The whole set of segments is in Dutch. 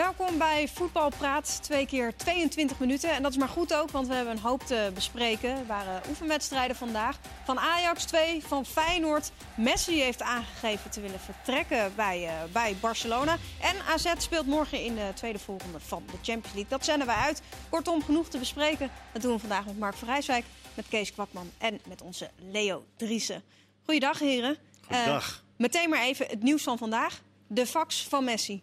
Welkom bij Voetbal Praat. Twee keer 22 minuten. En dat is maar goed ook, want we hebben een hoop te bespreken. Er waren oefenwedstrijden vandaag. Van Ajax 2, van Feyenoord. Messi heeft aangegeven te willen vertrekken bij, uh, bij Barcelona. En AZ speelt morgen in de tweede volgende van de Champions League. Dat zenden wij uit. Kortom, genoeg te bespreken. Dat doen we vandaag met Mark Verrijswijk, met Kees Kwakman en met onze Leo Driessen. Goeiedag, heren. Goeiedag. Uh, meteen maar even het nieuws van vandaag. De fax van Messi.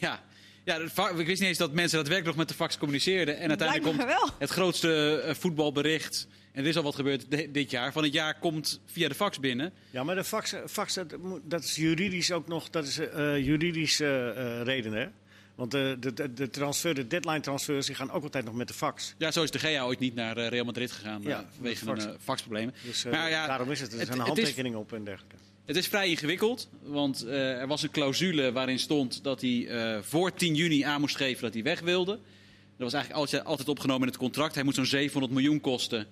Ja, ja, ik wist niet eens dat mensen daadwerkelijk nog met de fax communiceerden. En uiteindelijk komt het grootste uh, voetbalbericht. En er is al wat gebeurd dit jaar. Van het jaar komt via de fax binnen. Ja, maar de fax, fax dat, dat is juridisch ook nog. Dat is uh, juridische uh, reden, hè? Want de, de, de, transfer, de deadline transfers die gaan ook altijd nog met de fax. Ja, zo is de GA ooit niet naar Real Madrid gegaan ja, vanwege fax. een faxproblemen. Dus, maar ja, daarom is het. Er zijn handtekeningen op en dergelijke. Het is vrij ingewikkeld, want uh, er was een clausule waarin stond dat hij uh, voor 10 juni aan moest geven dat hij weg wilde. Dat was eigenlijk altijd, altijd opgenomen in het contract. Hij moet zo'n 700 miljoen kosten.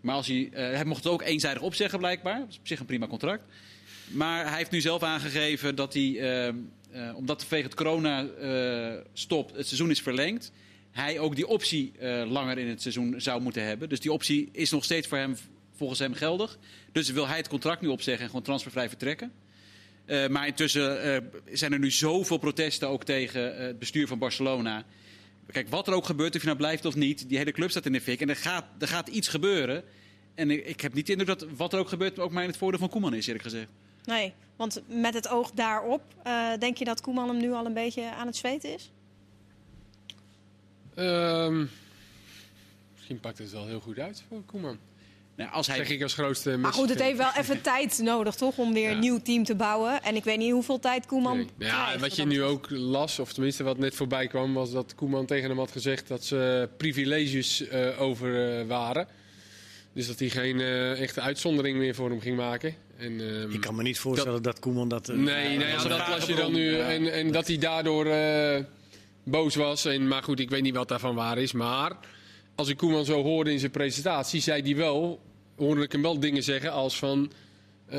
Maar als hij, uh, hij mocht het ook eenzijdig opzeggen blijkbaar. Dat is op zich een prima contract. Maar hij heeft nu zelf aangegeven dat hij, omdat vanwege het corona stop het seizoen is verlengd, hij ook die optie langer in het seizoen zou moeten hebben. Dus die optie is nog steeds voor hem volgens hem geldig. Dus wil hij het contract nu opzeggen en gewoon transfervrij vertrekken. Uh, maar intussen uh, zijn er nu zoveel protesten ook tegen uh, het bestuur van Barcelona. Kijk, wat er ook gebeurt, of je nou blijft of niet, die hele club staat in de fik. En er gaat, er gaat iets gebeuren. En ik, ik heb niet de indruk dat wat er ook gebeurt ook maar in het voordeel van Koeman is, eerlijk gezegd. Nee, want met het oog daarop, denk je dat Koeman hem nu al een beetje aan het zweten is? Um, misschien pakt het wel heel goed uit voor Koeman. Nou, als hij... Zeg ik als grootste Maar goed, het heeft wel even tijd nodig, toch? Om weer ja. een nieuw team te bouwen. En ik weet niet hoeveel tijd Koeman. Nee. Ja, wat je nu ook las, of tenminste wat net voorbij kwam, was dat Koeman tegen hem had gezegd dat ze privileges uh, over uh, waren. Dus dat hij geen uh, echte uitzondering meer voor hem ging maken. En, um, ik kan me niet voorstellen dat, dat Koeman dat. nee, nee ja, dat las je dan nu. En, en dat hij daardoor boos was. En, maar goed, ik weet niet wat daarvan waar is. Maar als ik Koeman zo hoorde in zijn presentatie, zei hij wel hoorde ik hem wel dingen zeggen als van... Uh,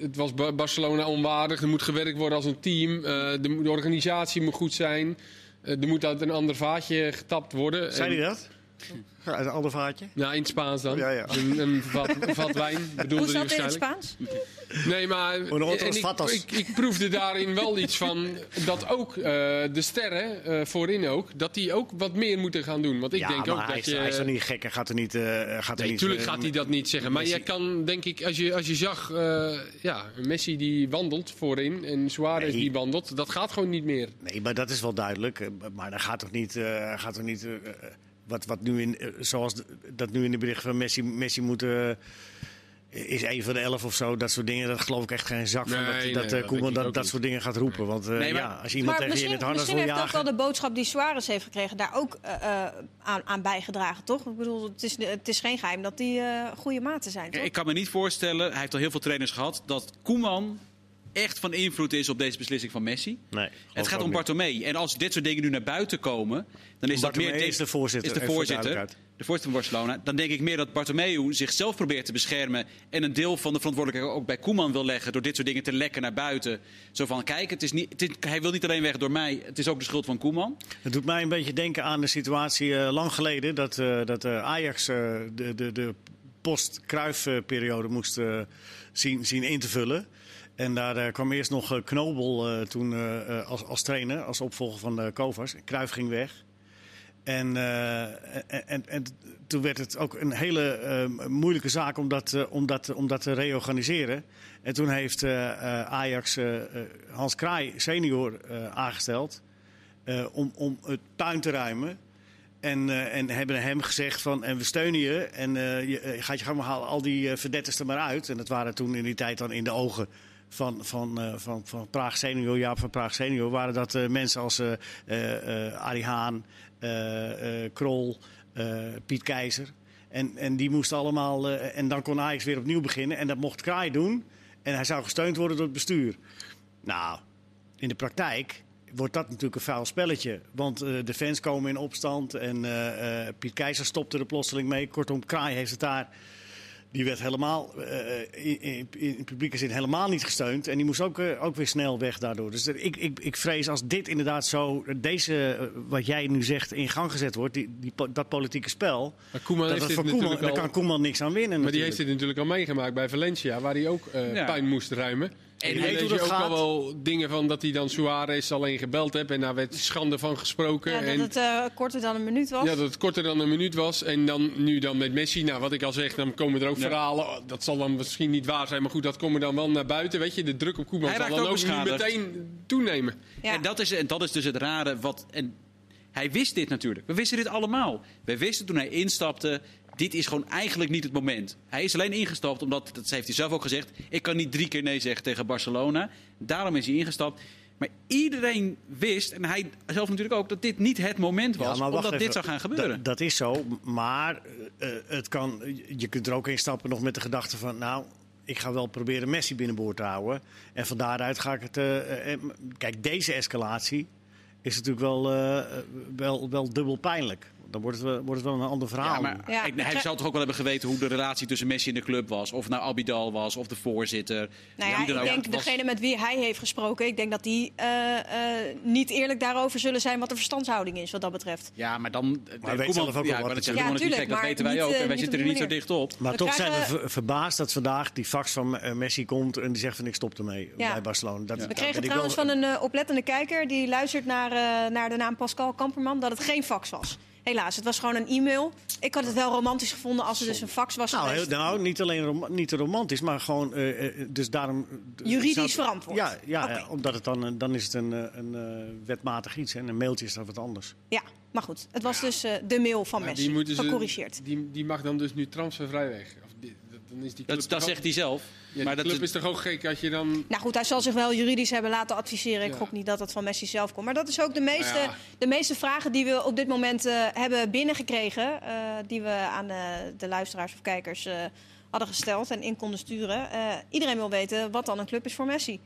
het was Barcelona onwaardig, er moet gewerkt worden als een team, uh, de, de, organisatie moet goed zijn, uh, er moet uit een ander vaatje getapt worden. Zei hij dat? Uit een ander vaatje? Ja, in het Spaans dan. Ja, ja. Een, een, vat, een vat wijn bedoelde Hoe zat in het Spaans? Nee, maar en ik, ik, ik, proefde daarin wel iets van dat ook uh, de sterren uh, voorin ook, dat die ook wat meer moeten gaan doen. Want ik ja, denk ook hij dat is, je... hij is er niet gek, hij gaat er niet... Uh, gaat nee, er niet tuurlijk gaat hij dat niet zeggen. Maar Messi. jij kan, denk ik, als je, als je zag, ja, Messi die wandelt voorin en Suarez nee. die wandelt, dat gaat gewoon niet meer. Nee, maar dat is wel duidelijk. Maar dan gaat toch niet... gaat toch niet wat, wat nu in, zoals dat nu in de bericht van Messi, Messi moet, uh, is een van de elf of zo. Dat soort dingen, dat geloof ik echt geen zak van. Nee, dat nee, uh, Koeman dat, dat soort dingen gaat roepen. Want uh, nee, maar, ja, als iemand tegen je in het harnas wil jagen... Misschien heeft ook wel de boodschap die Suarez heeft gekregen... daar ook aan, aan, bijgedragen, toch? Ik bedoel, het is, het is geen geheim dat die goede maten zijn, toch? Ik kan me niet voorstellen, hij heeft al heel veel trainers gehad... dat Koeman echt van invloed is op deze beslissing van Messi. Nee, het gaat om Bartomeu. En als dit soort dingen nu naar buiten komen, dan is Bartomeu dat meer. Is de voorzitter. Is de voorzitter. De voorzitter van Barcelona. Dan denk ik meer dat Bartomeu zichzelf probeert te beschermen. En een deel van de verantwoordelijkheid ook bij Koeman wil leggen. Door dit soort dingen te lekken naar buiten. Zo van: kijk, het is niet, het is, hij wil niet alleen weg door mij. Het is ook de schuld van Koeman. Het doet mij een beetje denken aan de situatie uh, lang geleden. Dat, uh, dat uh, Ajax de, de, de post-Kruif-periode moest zien, zien in te vullen. En daar uh, kwam eerst nog uh, Knobel uh, toen als, als trainer, als opvolger van Kovas. Kruif ging weg. En, en, en, en, toen werd het ook een hele moeilijke zaak om dat, om, dat, om dat te reorganiseren. En toen heeft Ajax Hans Kraai senior aangesteld om, om het tuin te ruimen. En, en hebben hem gezegd van, en we steunen je. En je gaat je gang maar halen al die verdetters er maar uit. En dat waren toen in die tijd dan in de ogen van, van, uh, van, van Praag Senior, Jaap van Praag Senior, waren dat uh, mensen als uh, Arie Haan, Krol, Piet Keizer. En, en die moesten allemaal, en dan kon Ajax weer opnieuw beginnen. En dat mocht Kraai doen. En hij zou gesteund worden door het bestuur. Nou, in de praktijk wordt dat natuurlijk een vuil spelletje. Want de fans komen in opstand en Piet Keizer stopte er plotseling mee. Kortom, Kraai heeft het daar die werd helemaal eh, in, in, in publieke zin helemaal niet gesteund. En die moest ook, eh, ook weer snel weg daardoor. Dus ik, ik, ik vrees als dit inderdaad zo, deze, eh, wat jij nu zegt, in gang gezet wordt, die, die, dat politieke spel. Maar Koeman Dat dat voor Koeman, daar kan Koeman niks aan winnen. Maar die heeft natuurlijk. dit natuurlijk al meegemaakt bij Valencia, waar hij ook eh, Ja. pijn moest ruimen. En hij weet lees hoe je ook al wel dingen van dat hij dan Suarez alleen gebeld heeft en daar werd schande van gesproken. Ja, dat en, het eh, korter dan een minuut was. ja, dat het korter dan een minuut was. En dan nu dan met Messi, nou wat ik al zeg, dan komen er ook Ja. verhalen. Oh, Dat zal dan misschien niet waar zijn, maar goed, dat komt dan wel naar buiten. Weet je, de druk op Koeman Hij zal dan ook ook nu meteen toenemen. Ja. En, dat is, en dat is dus het rare. Wat, en hij wist dit natuurlijk. We wisten dit allemaal. We wisten toen hij instapte. Dit is gewoon eigenlijk niet het moment. Hij is alleen ingestapt omdat, dat heeft hij zelf ook gezegd. Ik kan niet drie keer nee zeggen tegen Barcelona. Daarom is hij ingestapt. Maar iedereen wist, en hij zelf natuurlijk ook, dat dit niet het moment was. Ja, omdat dit zou gaan gebeuren. Dat, is zo, maar eh, het kan, je kunt er ook in stappen nog met de gedachte van... nou, ik ga wel proberen Messi binnenboord te houden. En van daaruit ga ik het... eh, eh, kijk, deze escalatie is natuurlijk wel, eh, wel, wel dubbel pijnlijk. Dan wordt het, wel, wordt het wel een ander verhaal. Ja, maar Ja, hij, ik hij krijg- zou toch ook wel hebben geweten hoe de relatie tussen Messi en de club was. Of nou Abidal was, of de voorzitter. Nou ja, ik denk was- degene met wie hij heeft gesproken, ik denk dat die eh, eh, niet eerlijk daarover zullen zijn wat de verstandshouding is wat dat betreft. Ja, maar dan... hij weet zelf ook wel ja, wat maar dat tuurlijk, dat maar weten wij niet, ook. eh, En wij zitten er niet zo dicht op. Maar We toch zijn we ver- verbaasd dat vandaag die fax van eh, Messi komt en die zegt van ik stop ermee Ja. bij Barcelona. Dat, We kregen trouwens wel- van een eh, oplettende kijker die luistert naar, eh, naar de naam Pascal Kamperman dat het geen fax was. Helaas, het was gewoon een e-mail. Ik had het wel romantisch gevonden als het dus een fax was Nou, geweest. heel- nou, niet alleen rom- niet te romantisch, maar gewoon. eh, eh, dus daarom. eh, Juridisch zou- verantwoord. Ja, ja, omdat het dan, dan is het een, een eh, wetmatig iets. En een mailtje is dat wat anders. Ja, maar goed, het was dus eh, de mail van Messi, gecorrigeerd. Die, die mag dan dus nu transfervrij weg. Dat- dan is die club Dat, dat toch zegt hij zelf. Ja, maar de dat club is toch ook gek als je dan... Nou goed, hij zal zich wel juridisch hebben laten adviseren. Ik Ja. gok niet dat het van Messi zelf komt. Maar dat is ook de meeste, Nou ja. de meeste vragen die we op dit moment eh, hebben binnengekregen. eh, die we aan de, de luisteraars of kijkers eh, hadden gesteld en in konden sturen. Eh, iedereen wil weten wat dan een club is voor Messi.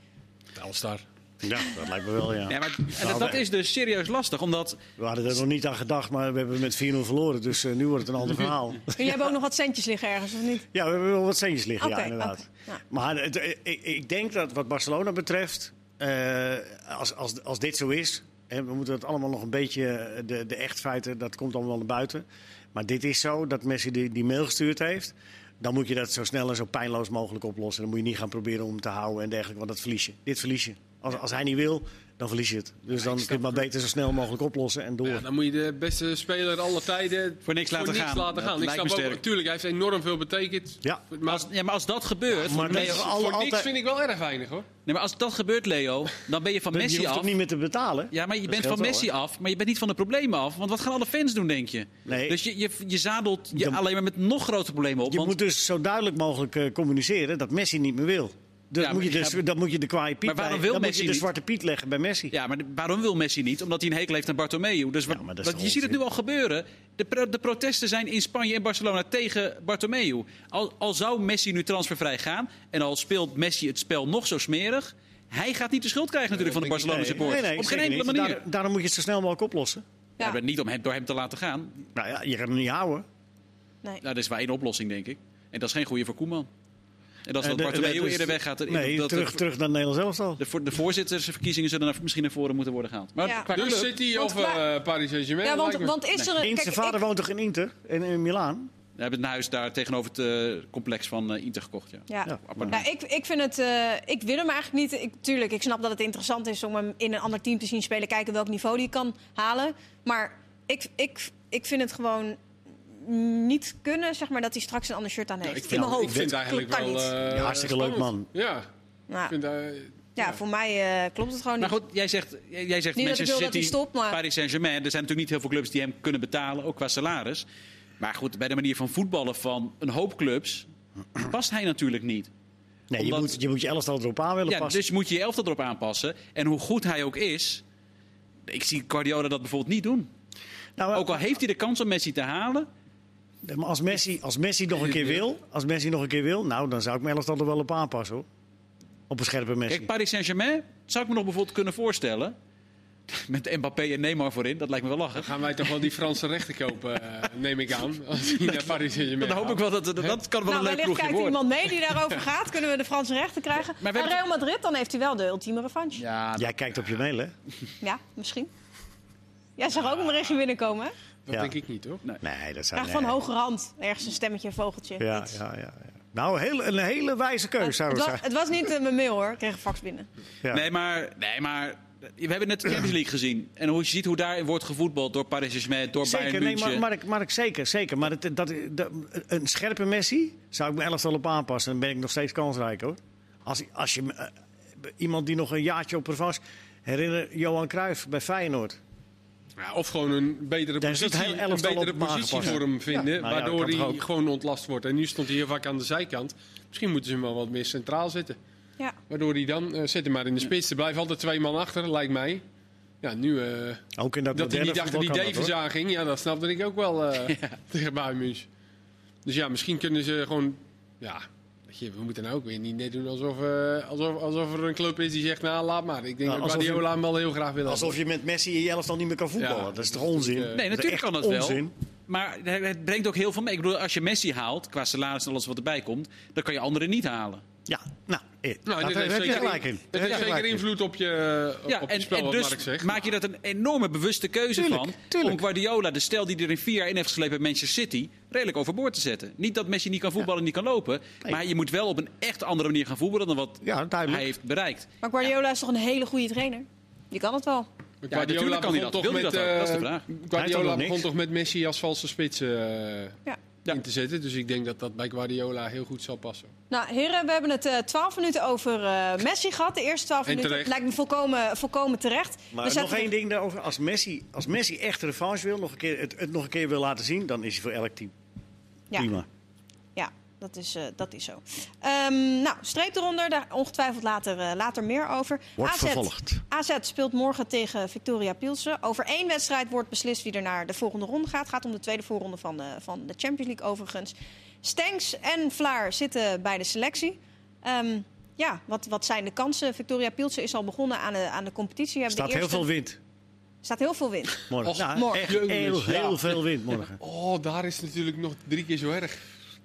Telstar. Ja, dat lijkt me wel, ja. Ja, maar, en Nou, dat, is dus serieus lastig, omdat... We hadden er nog niet aan gedacht, maar we hebben met 4-0 verloren. Dus eh, nu wordt het een ander verhaal. Jullie hebben ook nog wat centjes liggen ergens, of niet? Ja, we hebben wel wat centjes liggen, ja, inderdaad. Ja. Maar het, eh, ik, ik denk dat wat Barcelona betreft, eh, als, als, als dit zo is, hè, we moeten het allemaal nog een beetje, de, de echtfeiten, dat komt allemaal naar buiten. Maar dit is zo, dat Messi die, die mail gestuurd heeft. Dan moet je dat zo snel en zo pijnloos mogelijk oplossen. Dan moet je niet gaan proberen om hem te houden en dergelijke, want dat verlies je. Dit verlies je. Als, als hij niet wil, dan verlies je het. Dus dan kun je het maar beter zo snel mogelijk oplossen en door. Ja, dan moet je de beste speler aller tijden Voor niks laten gaan. laten gaan. Ik snap ook, natuurlijk, hij heeft enorm veel betekend. Ja. Maar, Als, ja, maar als dat gebeurt... maar Leo- voor altijd- niks vind ik wel erg weinig hoor. nee, maar als dat gebeurt, Leo, dan ben je van je Messi hoeft af. toch niet meer te betalen? Ja, maar je Dat bent van Messi af, maar je bent niet van de problemen af. Want wat gaan alle fans doen, denk je? Nee. Dus je, je, je zadelt je Dan- alleen maar met nog grotere problemen op. Je want- moet dus zo duidelijk mogelijk eh, communiceren dat Messi niet meer wil. Dus Ja, moet je maar- dus, ja, moet je de kwaaie Piet Maar waarom bij- wil dan moet Messi je de niet? zwarte Piet leggen bij Messi. Ja, maar de- waarom wil Messi niet? Omdat hij een hekel heeft aan Bartomeu. Dus wat, maar dat wat- je ziet het nu al gebeuren. De, pro- de protesten zijn in Spanje en Barcelona tegen Bartomeu. Al, al zou Messi nu transfervrij gaan en al speelt Messi het spel nog zo smerig... Hij gaat niet de schuld krijgen natuurlijk van de Barcelona Nee, supporters. nee, nee, Op geen enkele manier. Daar- daarom moet je het zo snel mogelijk oplossen. Ja. Ja, maar niet om hem, door hem te laten gaan. Nou ja, je gaat hem niet houden. Nee. Nou, dat is wel één oplossing, denk ik. En dat is geen goede voor Koeman. En dat is Eh, dat de- Bartomeu de- dus- eerder weggaat. Nee, dat terug, de, terug naar Nederland zelf al. de, voor- de voorzittersverkiezingen zullen misschien naar voren moeten worden gehaald. Maar Ja. Dus club- City of eh, Paris Saint-Germain? Ja, want, want is er Kijk, vader ik- woont toch in Inter, in, in Milaan? We hebben het huis daar tegenover het eh, complex van Inter gekocht. Ja. Ja. Ja, ik, ik vind het. eh, ik wil hem eigenlijk niet. Ik, tuurlijk, ik snap dat het interessant is om hem in een ander team te zien spelen. Kijken welk niveau hij kan halen. Maar ik, ik, ik vind het gewoon niet kunnen, zeg maar, dat hij straks een ander shirt aan heeft. ik in vind, mijn hoofd. ik vind het eigenlijk wel eh, Ja, hartstikke leuk, man. Ja, Nou, ik vind, eh, ja, voor mij eh, klopt het gewoon Maar niet. goed, jij zegt, jij zegt Niet Manchester City, hij stopt, maar- Paris Saint-Germain. Er zijn natuurlijk niet heel veel clubs die hem kunnen betalen, ook qua salaris. Maar goed, bij de manier van voetballen van een hoop clubs past hij natuurlijk niet. Nee, je moet, je moet je elftal erop aan willen Ja, passen. dus moet je je elftal erop aanpassen. En hoe goed hij ook is, ik zie Guardiola dat bijvoorbeeld niet doen. Nou, Ook al heeft hij de kans om Messi te halen. Maar als Messi, als Messi nog een keer wil, als Messi nog een keer wil, nou, dan zou ik mijn elftal er wel op aanpassen, hoor. Op een scherpe Messi. Kijk, Paris Saint-Germain zou ik me nog bijvoorbeeld kunnen voorstellen. Met Mbappé en Neymar voorin, dat lijkt me wel lachen. Dan gaan wij toch wel die Franse rechten kopen, uh, neem ik aan. Als die naar Paris Saint-Germain Dan hoop ik wel dat dat, dat kan wel nou, een leuk ploegje kijkt worden. iemand mee die daarover gaat. Kunnen we de Franse rechten krijgen? Maar we Maar Real Madrid, dan heeft hij wel de ultieme revanche. Ja, Ja, Jij kijkt op je mail, hè? misschien. Jij zag ook een berichtje binnenkomen, hè? Dat Ja. denk ik niet, hoor. Nee, dat zou Graag nee. van hoge rand. Ergens een stemmetje, een vogeltje. Ja, Iets. ja, ja, ja. Nou, heel, een hele wijze keuze Het, zou was, zijn. het was niet eh, mijn mail hoor, ik kreeg een fax binnen. Ja. Nee, maar, nee, maar we hebben net de Champions League gezien. En hoe je ziet hoe daar wordt gevoetbald door Paris Saint-Germain, door Zeker, Bayern nee, München. maar, Mark, Mark, zeker, zeker. Maar het, dat, dat, een scherpe Messi zou ik mijn elftal op aanpassen. Dan ben ik nog steeds kansrijk, hoor. Als, als je eh, iemand die nog een jaartje op. Herinner Johan Cruijff bij Feyenoord. Ja, of gewoon een betere Daar positie, een betere positie voor hem vinden, Ja, nou ja, waardoor hij ook. gewoon ontlast wordt. En nu stond hij heel vaak aan de zijkant. Misschien moeten ze hem wel wat meer centraal zetten. Ja. Waardoor hij dan, eh zet hem maar in de spits. Er blijven altijd twee man achter, lijkt mij. Ja, nu, eh, Ook in dat, dat hij niet achter die Davies aanging, ja, dat snapte ik ook wel eh, tegen Bayern. Dus ja, misschien kunnen ze gewoon, ja, je, we moeten nou ook weer niet net doen alsof, eh, alsof, alsof er een club is die zegt, nou laat maar. Ik denk dat Guardiola hem wel heel graag wil Alsof hebben. je met Messi in je elftal niet meer kan voetballen. Ja, dat is toch onzin? natuurlijk, Nee, natuurlijk kan dat wel. onzin. Maar het brengt ook heel veel mee. Ik bedoel, als je Messi haalt, qua salaris en alles wat erbij komt, dan kan je anderen niet halen. Ja, nou, eh, Nou, heb heeft je zeker, gelijk in. Heeft zeker invloed op je, op, Ja, op je en, spel, en wat dus Mark zegt. maak je dat een enorme bewuste keuze Tuurlijk, van tuurlijk. om Guardiola, de stel die er in vier jaar in heeft geslepen bij Manchester City, redelijk overboord te zetten. Niet dat Messi niet kan voetballen en niet kan lopen, Nee. maar je moet wel op een echt andere manier gaan voetballen dan wat Ja, hij heeft bereikt. Maar Guardiola is toch een hele goede trainer? Je kan het wel. natuurlijk kan hij dat. Wil hij dat eh, Dat is de vraag. Hij heeft Guardiola begon toch met Messi als valse spits eh, Ja. Ja. in te zetten. Dus ik denk dat dat bij Guardiola heel goed zal passen. Nou, heren, we hebben het eh 12 minuten over eh, Messi gehad. De eerste 12 En minuten. terecht. Lijkt me volkomen, volkomen terecht. Maar We nog één ding daarover. Als Messi, als Messi echt revanche wil, nog een keer, het, het nog een keer wil laten zien, dan is hij voor elk team Ja. prima. Dat is, eh, dat is zo. Ehm, nou, streep eronder. Daar ongetwijfeld later, eh, later meer over. Wordt AZ, vervolgd. AZ speelt morgen tegen Victoria Pilsen. Over één wedstrijd wordt beslist wie er naar de volgende ronde gaat. Het gaat om de tweede voorronde van de, van de Champions League overigens. Stenks en Vlaar zitten bij de selectie. Ehm, ja, wat, wat zijn de kansen? Victoria Pilsen is al begonnen aan de, aan de competitie. Er staat de heel eerste- veel wind staat heel veel wind. morgen. Och, Ja, morgen. Echt heel, heel ja. veel wind morgen. Oh, daar is het natuurlijk nog drie keer zo erg.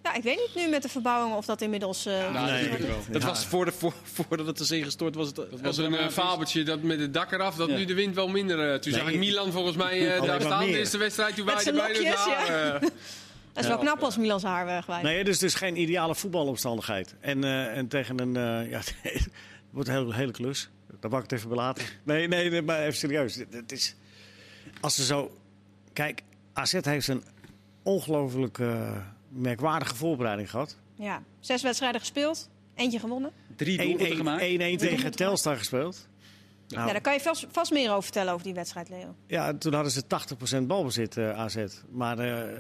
Ja, ik weet niet nu met de verbouwingen of dat inmiddels... eh, Nou, nee. dat wel. Dat was voor de, voor, voordat het is ingestort was het. Dat was een uh, fabeltje dat met het dak eraf, dat Ja. nu de wind wel minder. eh, toen zag Nee. ik Milan volgens mij eh, daar staan. De eerste wedstrijd toen lokjes, ja, ja. eh, Dat is wel knap als Milan zijn haar wegwijdt. Nee, dus, dus geen ideale voetbalomstandigheid. En, eh, en tegen een. eh, ja, het wordt een hele, hele klus. Daar wou ik het even bij laten. Nee, nee, nee, maar even serieus. Het- Het is, als ze zo. Kijk, AZ heeft een ongelooflijk eh, merkwaardige voorbereiding gehad. 1-1 Ja, zes wedstrijden gespeeld, eentje gewonnen. Drie doelpunten gemaakt. 1-1 tegen Telstar gespeeld. Nou, Ja, daar kan je vast, vast meer over vertellen over die wedstrijd, Leo. Ja, toen hadden ze 80% balbezit, eh, AZ. Maar eh,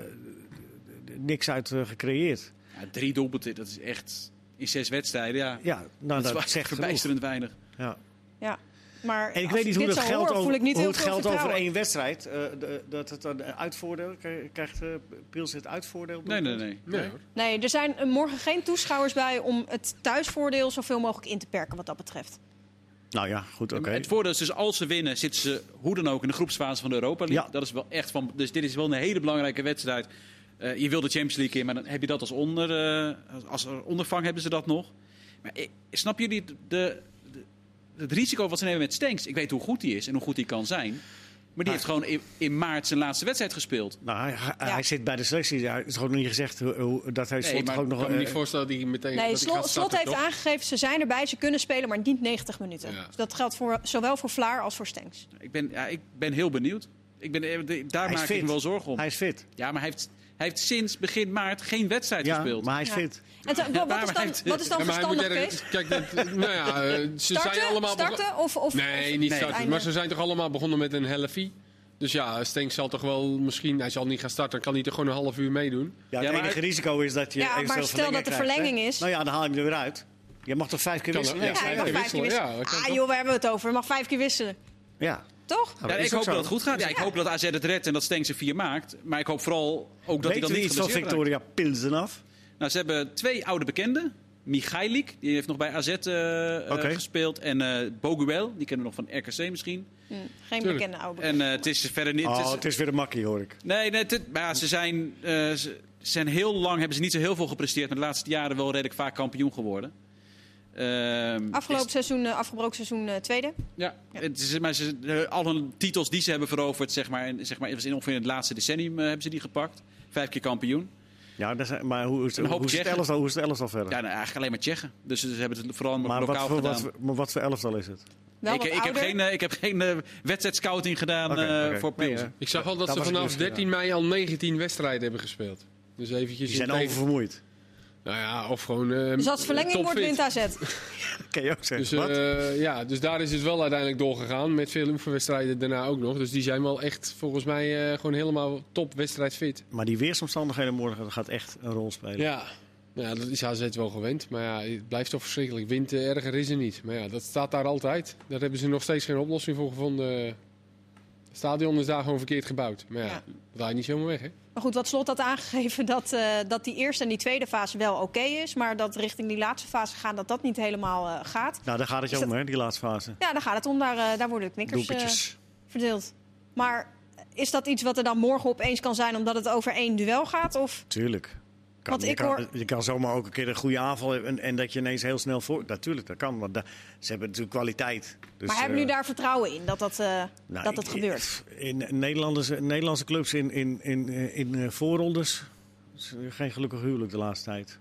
niks uit eh, gecreëerd. Ja, drie doelpunten, dat is echt in zes wedstrijden. Ja, Ja, nou, dat dat, is zegt genoeg. verbijsterend weinig. Ja. Ja. Maar En ik weet niet dit hoe het zo geld, hoor, over, voel ik niet hoe heel het geld over één wedstrijd, eh, de- dat het een uitvoordeel krijgt- uh, Pils het uitvoordeel. Nee, nee, nee. nee. Nee, er zijn eh, morgen geen toeschouwers bij om het thuisvoordeel zoveel mogelijk in te perken wat dat betreft. Nou ja, goed, oké. Het voordeel is dus als ze winnen, zitten ze hoe dan ook in de groepsfase van de Europa League. Ja. Dat is wel echt van. Dus dit is wel een hele belangrijke wedstrijd. Eh, je wil de Champions League in, maar dan heb je dat als onder. eh, als- er ondervang hebben ze dat nog. Maar snap jullie de, het risico wat ze nemen met Stenks? Ik weet hoe goed hij is en hoe goed hij kan zijn. Maar die heeft gewoon in, in maart zijn laatste wedstrijd gespeeld. Nou, hij, hij, Ja. hij zit bij de selectie. Het is gewoon nog niet gezegd hoe, hoe- dat hij Nee, slot maar ook Ik nog... kan me niet eh, voorstellen dat hij meteen Nee, dat hij Slot, gaat Slot starten, heeft toch? aangegeven, ze zijn erbij, ze kunnen spelen, maar niet 90 minuten. Ja. Dus dat geldt voor, zowel voor Vlaar als voor Stenks. Ik ben, ja, ik ben heel benieuwd. Ik ben, eh, daar Hij maak ik me wel zorgen om. hij is fit. Ja, maar hij heeft, hij heeft sinds begin maart geen wedstrijd Ja, gespeeld. maar hij is Ja. fit. En wat, maar is hij dan, wat is Ja, verstandig, Kees? Kijk, nou ja, eh, ze zijn Starten, allemaal begon- starten of, of, Nee, niet Nee. starten. Einde. Maar ze zijn toch allemaal begonnen met een helfie. Dus ja, Stenks zal toch wel misschien... Hij zal niet gaan starten, dan kan hij toch gewoon een half uur meedoen. Ja, het Ja, maar- enige risico is dat je Ja, maar stel dat de krijgt, hè? verlenging is. Nou ja, dan haal je hem er weer uit. Je mag toch vijf keer wisselen? er- Ja, vijf keer wisselen, ah joh, we hebben het over. Je mag vijf keer wisselen. Ja. Toch? Ja, ik hoop zo. dat het goed gaat. Ja, ik hoop dat AZ het redt en dat Stenks er vier maakt. Maar ik hoop vooral ook dat hij dan niet iets van. Victoria Pilsen af? Nou, ze hebben twee oude bekenden. Michailik, die heeft nog bij AZ eh, eh, gespeeld. En eh Boguel, die kennen we nog van RKC misschien. Geen Tuurlijk. bekende oude. En eh, het is verder niet... het Oh, is- het is weer een makkie, hoor ik. Nee, nee het- maar ja, ze zijn, eh, ze zijn heel lang, hebben ze niet zo heel veel gepresteerd, maar de laatste jaren wel redelijk vaak kampioen geworden. Ehm, Afgelopen is- seizoen, eh, afgebroken seizoen eh, tweede. ja, Het is, maar ze, de, alle titels die ze hebben veroverd, zeg maar, en, zeg maar, in ongeveer in het laatste decennium eh, hebben ze die gepakt. Vijf keer kampioen. Ja, maar hoe is, hoe, is het elftal, hoe is het elftal verder? Ja, nou, eigenlijk alleen maar Tsjechen. Dus ze hebben het vooral maar wat lokaal voor, gedaan. wat, maar wat voor elftal is het? Ik, wat ik, heb geen, ik heb geen eh, wedstrijdscouting gedaan eh, oké. voor Pils. Ik zag al dat, Dat ze vanaf dus, 13 mei al 19 wedstrijden hebben gespeeld. Dus eventjes Die zijn oververmoeid. Nou ja, of gewoon. eh, Dus als verlenging wordt wint AZ. Kan je ook zeggen. Dus, wat? eh, ja, dus daar is het wel uiteindelijk doorgegaan. Met veel oefenwedstrijden daarna ook nog. Dus die zijn wel echt volgens mij eh, gewoon helemaal top wedstrijdfit. Maar die weersomstandigheden morgen dat gaat echt een rol spelen. Ja. ja, dat is AZ wel gewend. Maar ja, het blijft toch verschrikkelijk. Wind eh, erger is er niet. Maar ja, dat staat daar altijd. Daar hebben ze nog steeds geen oplossing voor gevonden. Het stadion is daar gewoon verkeerd gebouwd. Maar ja, Ja. je niet zomaar weg, hè? Maar goed, wat Slot had aangegeven dat, eh, dat die eerste en die tweede fase wel oké is. Maar dat richting die laatste fase gaan, dat dat niet helemaal eh, gaat. Nou, daar gaat het je Is om, hè, die laatste fase. Ja, daar gaat het om. Daar, eh, daar worden de knikkers eh, verdeeld. Maar is dat iets wat er dan morgen opeens kan zijn omdat het over één duel gaat? Of Tuurlijk. Kan, Want je, ik kan, hoor- je kan zomaar ook een keer een goede aanval hebben en, en dat je ineens heel snel voor... Natuurlijk, dat kan, want da- ze hebben natuurlijk kwaliteit. Dus, maar hebben jullie eh, daar vertrouwen in dat dat, eh, nou, dat gebeurt? In Nederlandse, Nederlandse clubs in, in, in, in, in eh, voorrondes... geen gelukkig huwelijk de laatste tijd.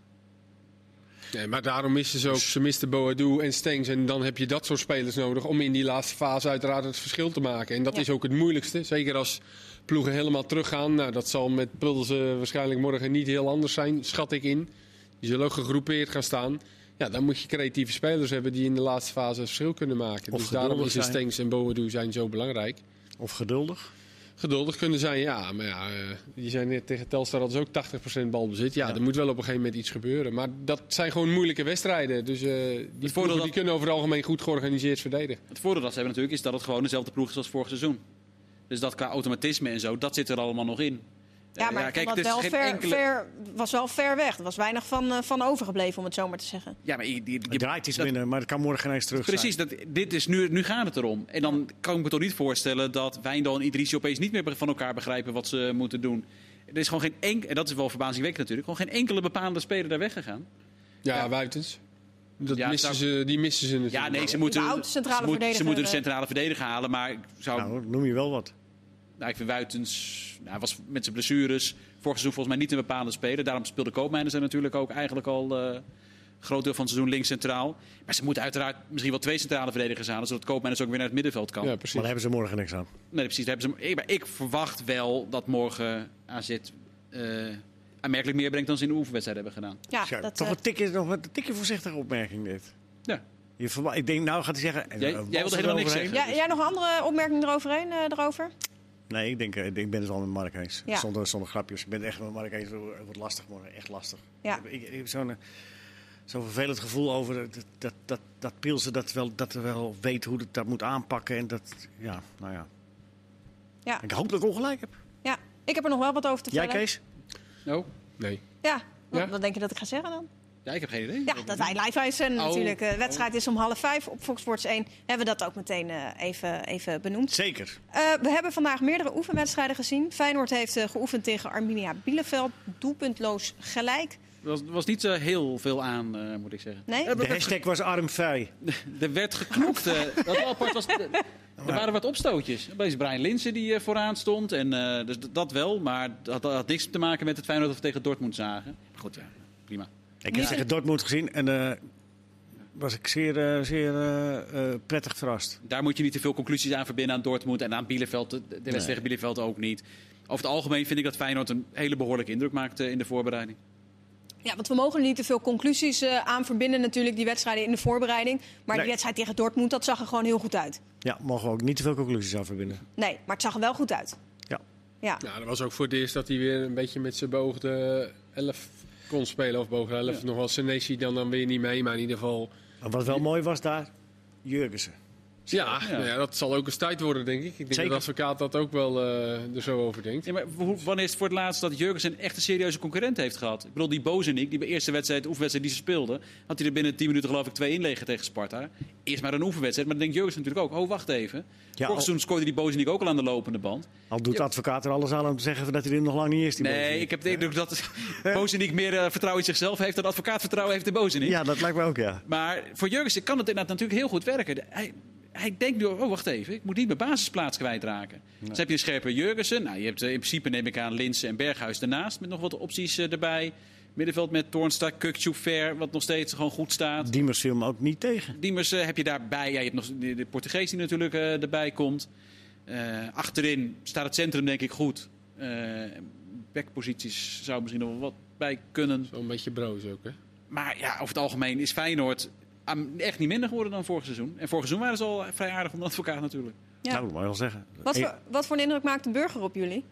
Nee, maar daarom missen ze ook, ze misten Boadu en Stengs. En dan heb je dat soort spelers nodig om in die laatste fase uiteraard het verschil te maken. En dat Ja. is ook het moeilijkste. Zeker als ploegen helemaal teruggaan. Nou, dat zal met Pulsen waarschijnlijk morgen niet heel anders zijn, schat ik in. Die zullen ook gegroepeerd gaan staan. Ja, dan moet je creatieve spelers hebben die in de laatste fase het verschil kunnen maken. Of dus daarom is. Stengs en Boadu zijn zo belangrijk. Of geduldig. Geduldig kunnen zijn, ja. Maar ja, eh, die zijn net tegen Telstar hadden ze ook 80% balbezit. Ja, Ja. er moet wel op een gegeven moment iets gebeuren. Maar dat zijn gewoon moeilijke wedstrijden. Dus eh, die ploegen dat- die kunnen over het algemeen goed georganiseerd verdedigen. Het voordeel dat ze hebben natuurlijk is dat het gewoon dezelfde ploeg is als vorig seizoen. Dus dat qua automatisme en zo, dat zit er allemaal nog in. Ja, Eh, maar kijk, dat wel ver, enkele- ver, was wel ver weg. Er was weinig van, eh, van overgebleven, om het zo maar te zeggen. Ja, maar je, draait iets dat- minder, maar het kan morgen ineens terug Precies, zijn. dat, dit is nu, nu gaat het erom. En dan kan ik me toch niet voorstellen dat Wijndal en Idrissi opeens niet meer van elkaar begrijpen wat ze moeten doen. Er is gewoon geen enkel, en dat is wel verbazingwekkend natuurlijk, gewoon geen enkele bepaalde speler daar weggegaan. Ja, Ja. Wuitens. Dat Ja, missen zou- ze, die missen ze natuurlijk. Ja, nee, ze moeten, centrale ze, moet- ze moeten de eh. centrale verdediger halen. Maar ik zou, Nou, noem je wel wat. Ik vind Wuitens, nou, hij was met zijn blessures vorig seizoen volgens mij niet een bepaalde speler. Daarom speelde Koopmeiners er natuurlijk ook eigenlijk al eh, een groot deel van het seizoen links centraal. Maar ze moeten uiteraard misschien wel twee centrale verdedigers halen, zodat Koopmeiners ook weer naar het middenveld kan. Ja, precies. Maar daar hebben ze morgen niks aan. Nee, precies. daar Hebben ze, ik, maar ik verwacht wel dat morgen AZ eh, aanmerkelijk meer brengt dan ze in de oefenwedstrijd hebben gedaan. Ja, dat, toch eh, een tikje, nog een tikje voorzichtige opmerking dit. Ja. Je ik denk, nou gaat hij zeggen... en, Jij- wilde helemaal niks zeggen. ja, jij nog een andere opmerking eroverheen, eh, erover? Nee, ik, denk, eh, ik ben het wel met Mark eens. Ja. Zonder, zonder grapjes. Ik ben het echt met Mark eens. Het wordt lastig morgen. Echt lastig. Ja. Ik, ik, ik heb zo'n eh, zo'n vervelend gevoel over dat, dat, dat, dat Pilsen dat wel, dat er wel weet hoe het dat moet aanpakken. En dat, ja, nou ja. Ja. Ik hoop dat ik ongelijk heb. Ja, ik heb er nog wel wat over te Jij, vertellen. Kees? No? Nee. Ja, wat, Ja? wat denk je dat ik ga zeggen dan? Ja, ik heb geen idee. Ja, dat wij live zijn Oh. natuurlijk. De wedstrijd is om half vijf op Fox Sports 1. Hebben we dat ook meteen eh, even, even benoemd. Zeker. Eh, we hebben vandaag meerdere oefenwedstrijden gezien. Feyenoord heeft eh, geoefend tegen Arminia Bielefeld. Doelpuntloos gelijk. Er was, was niet zo heel veel aan, eh, moet ik zeggen. Nee? De hashtag was armvrij. er werd geknokt. eh, wat wel apart was, er waren wat opstootjes. Bij Brian Linsen die eh, vooraan stond. En, eh, dus dat wel, maar dat had, had niks te maken met het Feyenoord dat we tegen Dortmund zagen. Maar goed, ja, prima. Ik heb tegen Dortmund gezien en eh, was ik zeer, eh, zeer eh, prettig verrast. Daar moet je niet te veel conclusies aan verbinden aan Dortmund en aan Bielefeld. De, wedstrijd Nee. tegen Bielefeld ook niet. Over het algemeen vind ik dat Feyenoord een hele behoorlijke indruk maakte in de voorbereiding. Ja, want we mogen er niet te veel conclusies eh, aan verbinden natuurlijk. Die wedstrijden in de voorbereiding. Maar Nee. die wedstrijd tegen Dortmund, dat zag er gewoon heel goed uit. Ja, mogen we ook niet te veel conclusies aan verbinden. Nee, maar het zag er wel goed uit. Ja. Ja, Nou, dat was ook voor het eerst dat hij weer een beetje met zijn beoogde 11 kon spelen. Of boven 11. Ja. Nog wel Senesi dan, dan weer niet mee. Maar in ieder geval... En wat wel mooi was daar, Jurgensen. Ja, Ja. nou ja, dat zal ook eens tijd worden, denk ik. Ik denk Zeker. dat de advocaat dat ook wel eh, er zo over denkt. Ja, maar hoe- wanneer is het voor het laatst dat Jurgensen een echte serieuze concurrent heeft gehad? Ik bedoel, die Bozenik, die bij de eerste wedstrijd, de oefenwedstrijd die ze speelde, had hij er binnen 10 minuten geloof ik twee inleggen tegen Sparta. Eerst maar een oefenwedstrijd, maar dan denkt Jurgensen natuurlijk ook, oh wacht even. Vorig al- seizoen scoorde die Bozenik ook al aan de lopende band. Al doet de advocaat er alles aan om te zeggen dat hij er nog lang niet is. Die Nee, Bozenik. ik heb de indruk dat Bozenik meer eh, vertrouwen in zichzelf heeft dan advocaat vertrouwen heeft in Bozenik. Ja, dat lijkt me ook, ja. Maar voor Jurgensen kan het inderdaad natuurlijk heel goed werken. De- Hij, hij denkt nu, oh wacht even, ik moet niet mijn basisplaats kwijtraken. Dus heb je een scherpe Jurgensen. Nou, je hebt eh, in principe, neem ik aan, Linsen en Berghuis daarnaast. Met nog wat opties eh, erbij. Middenveld met Toornstra, Kukçu, Ver, wat nog steeds gewoon goed staat. Diemers viel me ook niet tegen. Diemers eh, heb je daarbij. Ja, je hebt nog de, de Portugees die natuurlijk erbij komt. Eh, achterin staat het centrum denk ik goed. Eh backposities zou misschien nog wel wat bij kunnen. Zo'n beetje broos ook, hè? Maar ja, over het algemeen is Feyenoord echt niet minder geworden dan vorig seizoen. En vorig seizoen waren ze al vrij aardig onder advocaat natuurlijk. Ja. Nou, dat mag je wel zeggen. Wat, Ik- voor, wat voor een indruk maakt de burger op jullie?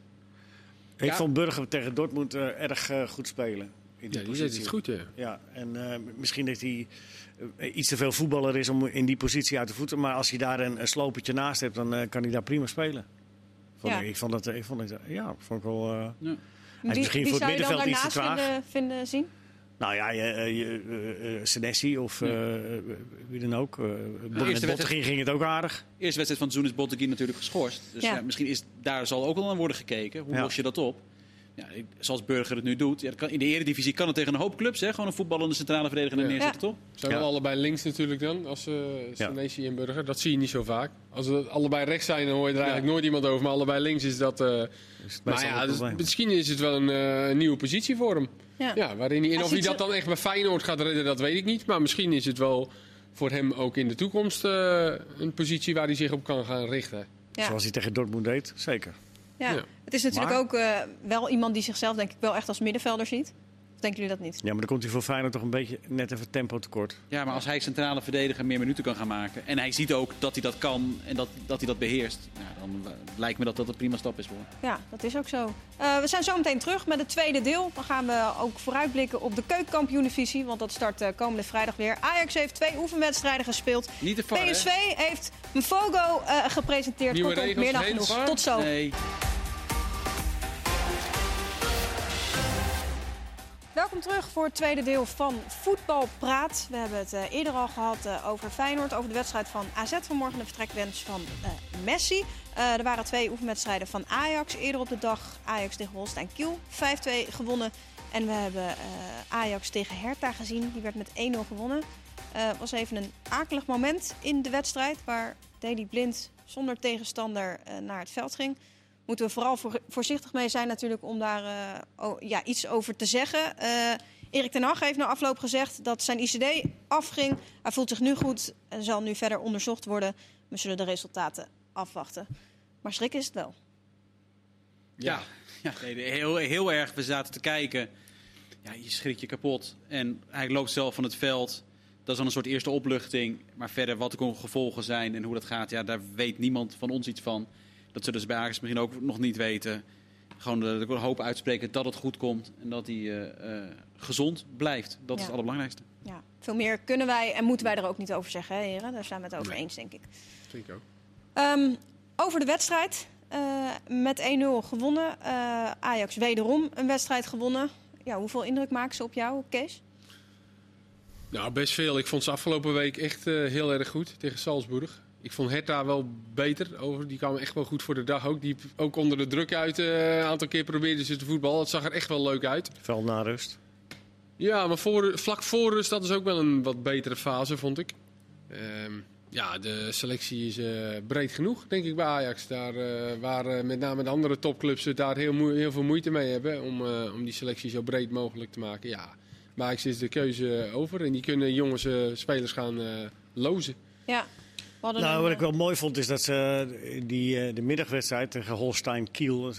Ik Ja. vond Burger tegen Dortmund eh, erg eh, goed spelen. In Ja, die positie. deed het goed, ja. Ja, en eh, misschien dat hij iets te veel voetballer is om in die positie uit te voeten. Maar als hij daar een, een slopertje naast hebt, dan kan hij daar prima spelen. Vond Ja. ik, ik vond dat, ik vond het, ja, vond ik wel. eh, Ja. Wie, misschien wie voor het zou je dan middenveld iets te daarnaast traag. vinden, vinden zien? Nou ja, je, eh, je, eh, eh, Senesi of Ja. wie dan ook. eh met Bottegien ging het ook aardig. Eerste wedstrijd van het seizoen is Botteguin natuurlijk geschorst. Dus Ja. ja. misschien is daar zal ook al aan worden gekeken. Hoe Ja. los je dat op? Ja, zoals Burger het nu doet. Ja, dat kan, in de eredivisie kan het tegen een hoop clubs. Hè? Gewoon een voetballende centrale verdediger Ja. neerzetten, toch? Zijn Ja. wel allebei links natuurlijk dan, als uh, Senesi en Burger. Dat zie je niet zo vaak. Als ze allebei rechts zijn, dan hoor je er eigenlijk nooit iemand over. Maar allebei links is dat... maar ja, dus misschien is het wel een eh, nieuwe positie voor hem. Ja. Ja, waarin hij, en Hij of hij dat dan echt bij Feyenoord gaat redden, dat weet ik niet. Maar misschien is het wel voor hem ook in de toekomst eh, een positie waar hij zich op kan gaan richten. Ja. Zoals hij tegen Dortmund deed, zeker. Ja. Ja. Het is natuurlijk Maar- ook eh, wel iemand die zichzelf denk ik wel echt als middenvelder ziet. Denken jullie dat niet? Ja, maar dan komt hij voor Feyenoord toch een beetje net even tempo tekort. Ja, maar als hij centrale verdediger meer minuten kan gaan maken. En hij ziet ook dat hij dat kan en dat, dat hij dat beheerst. Nou, dan eh, lijkt me dat dat een prima stap is voor. Ja, dat is ook zo. Eh, we zijn zo meteen terug met het tweede deel. Dan gaan we ook vooruitblikken op de keukenkampioen-divisie. Want dat start eh, komende vrijdag weer. Ajax heeft twee oefenwedstrijden gespeeld. Niet var, hè? PSV heeft Mfogo eh gepresenteerd. Nieuwe Kortom, regels, meer dan genoeg. Tot zo. Nee. Welkom terug voor het tweede deel van Voetbal Praat. We hebben het eh, eerder al gehad eh, over Feyenoord, over de wedstrijd van AZ vanmorgen, de vertrekwens van eh, Messi. Er waren twee oefenwedstrijden van Ajax eerder op de dag. Ajax tegen Holstein Kiel, 5-2 gewonnen. En we hebben Ajax tegen Hertha gezien, die werd met 1-0 gewonnen. Het was even een akelig moment in de wedstrijd waar Daley Blind zonder tegenstander naar het veld ging moeten we vooral voor, voorzichtig mee zijn natuurlijk om daar eh, o- ja, iets over te zeggen. Eh, Erik ten Hag heeft na afloop gezegd dat zijn ICD afging. Hij voelt zich nu goed en zal nu verder onderzocht worden. We zullen de resultaten afwachten. Maar schrik is het wel. Ja, ja nee, heel, heel erg. We zaten te kijken. Ja, je schrikt je kapot. En hij loopt zelf van het veld. Dat is dan een soort eerste opluchting. Maar verder, wat de gevolgen zijn en hoe dat gaat, ja, daar weet niemand van ons iets van. Dat zullen ze bij Ajax misschien ook nog niet weten. Gewoon de, de hoop uitspreken dat het goed komt en dat hij eh, eh, gezond blijft. Dat is het allerbelangrijkste. Ja, veel meer kunnen wij en moeten wij er ook niet over zeggen, hè, heren. Daar zijn we het over Nee. eens, denk ik. Vind ik ook. Ehm, over de wedstrijd. eh, met 1-0 gewonnen. Eh, Ajax wederom een wedstrijd gewonnen. Ja, hoeveel indruk maken ze op jou, Kees? Nou, best veel. Ik vond ze afgelopen week echt eh, heel erg goed tegen Salzburg. Ik vond Hertha wel beter. Over. Die kwamen echt wel goed voor de dag ook. Die ook onder de druk uit eh, een aantal keer probeerden ze te voetballen. Het zag er echt wel leuk uit. Veld na rust. Ja, maar voor, vlak voor rust, dat is ook wel een wat betere fase, vond ik. Ehm, ja, de selectie is eh, breed genoeg, denk ik, bij Ajax. Daar, eh, waar met name de andere topclubs het daar heel, heel veel moeite mee hebben om, eh, om die selectie zo breed mogelijk te maken. Ja, bij Ajax is de keuze over en die kunnen jongens eh, spelers gaan lozen. Ja. Nou, een, wat ik wel mooi vond is dat ze die, eh, de middagwedstrijd tegen Holstein Kiel, eh,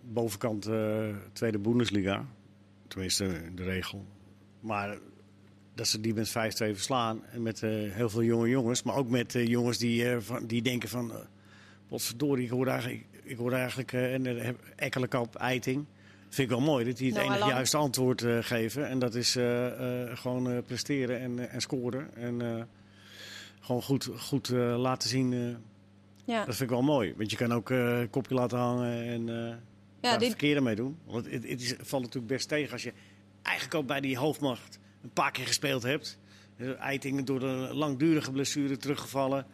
bovenkant eh, tweede Bundesliga, tenminste de regel. Maar dat ze die met 5-2 verslaan en met eh, heel veel jonge jongens, maar ook met eh, jongens die, eh, van, die denken van, potverdorie, ik hoor eigenlijk, ik hoor eigenlijk eh, en Ekkelenkamp, Eiting. Vind ik wel mooi dat die het enige Lang. juiste antwoord eh, geven. En dat is eh, eh, gewoon eh, presteren en, eh, en scoren. En, eh, gewoon goed, goed eh, laten zien. eh, Ja, dat vind ik wel mooi. Want je kan ook eh, een kopje laten hangen en eh ja daar het dit, verkeerde mee doen. Want het, het, is, valt natuurlijk best tegen als je eigenlijk ook bij die hoofdmacht een paar keer gespeeld hebt. Eh, Eiting door een langdurige blessure teruggevallen.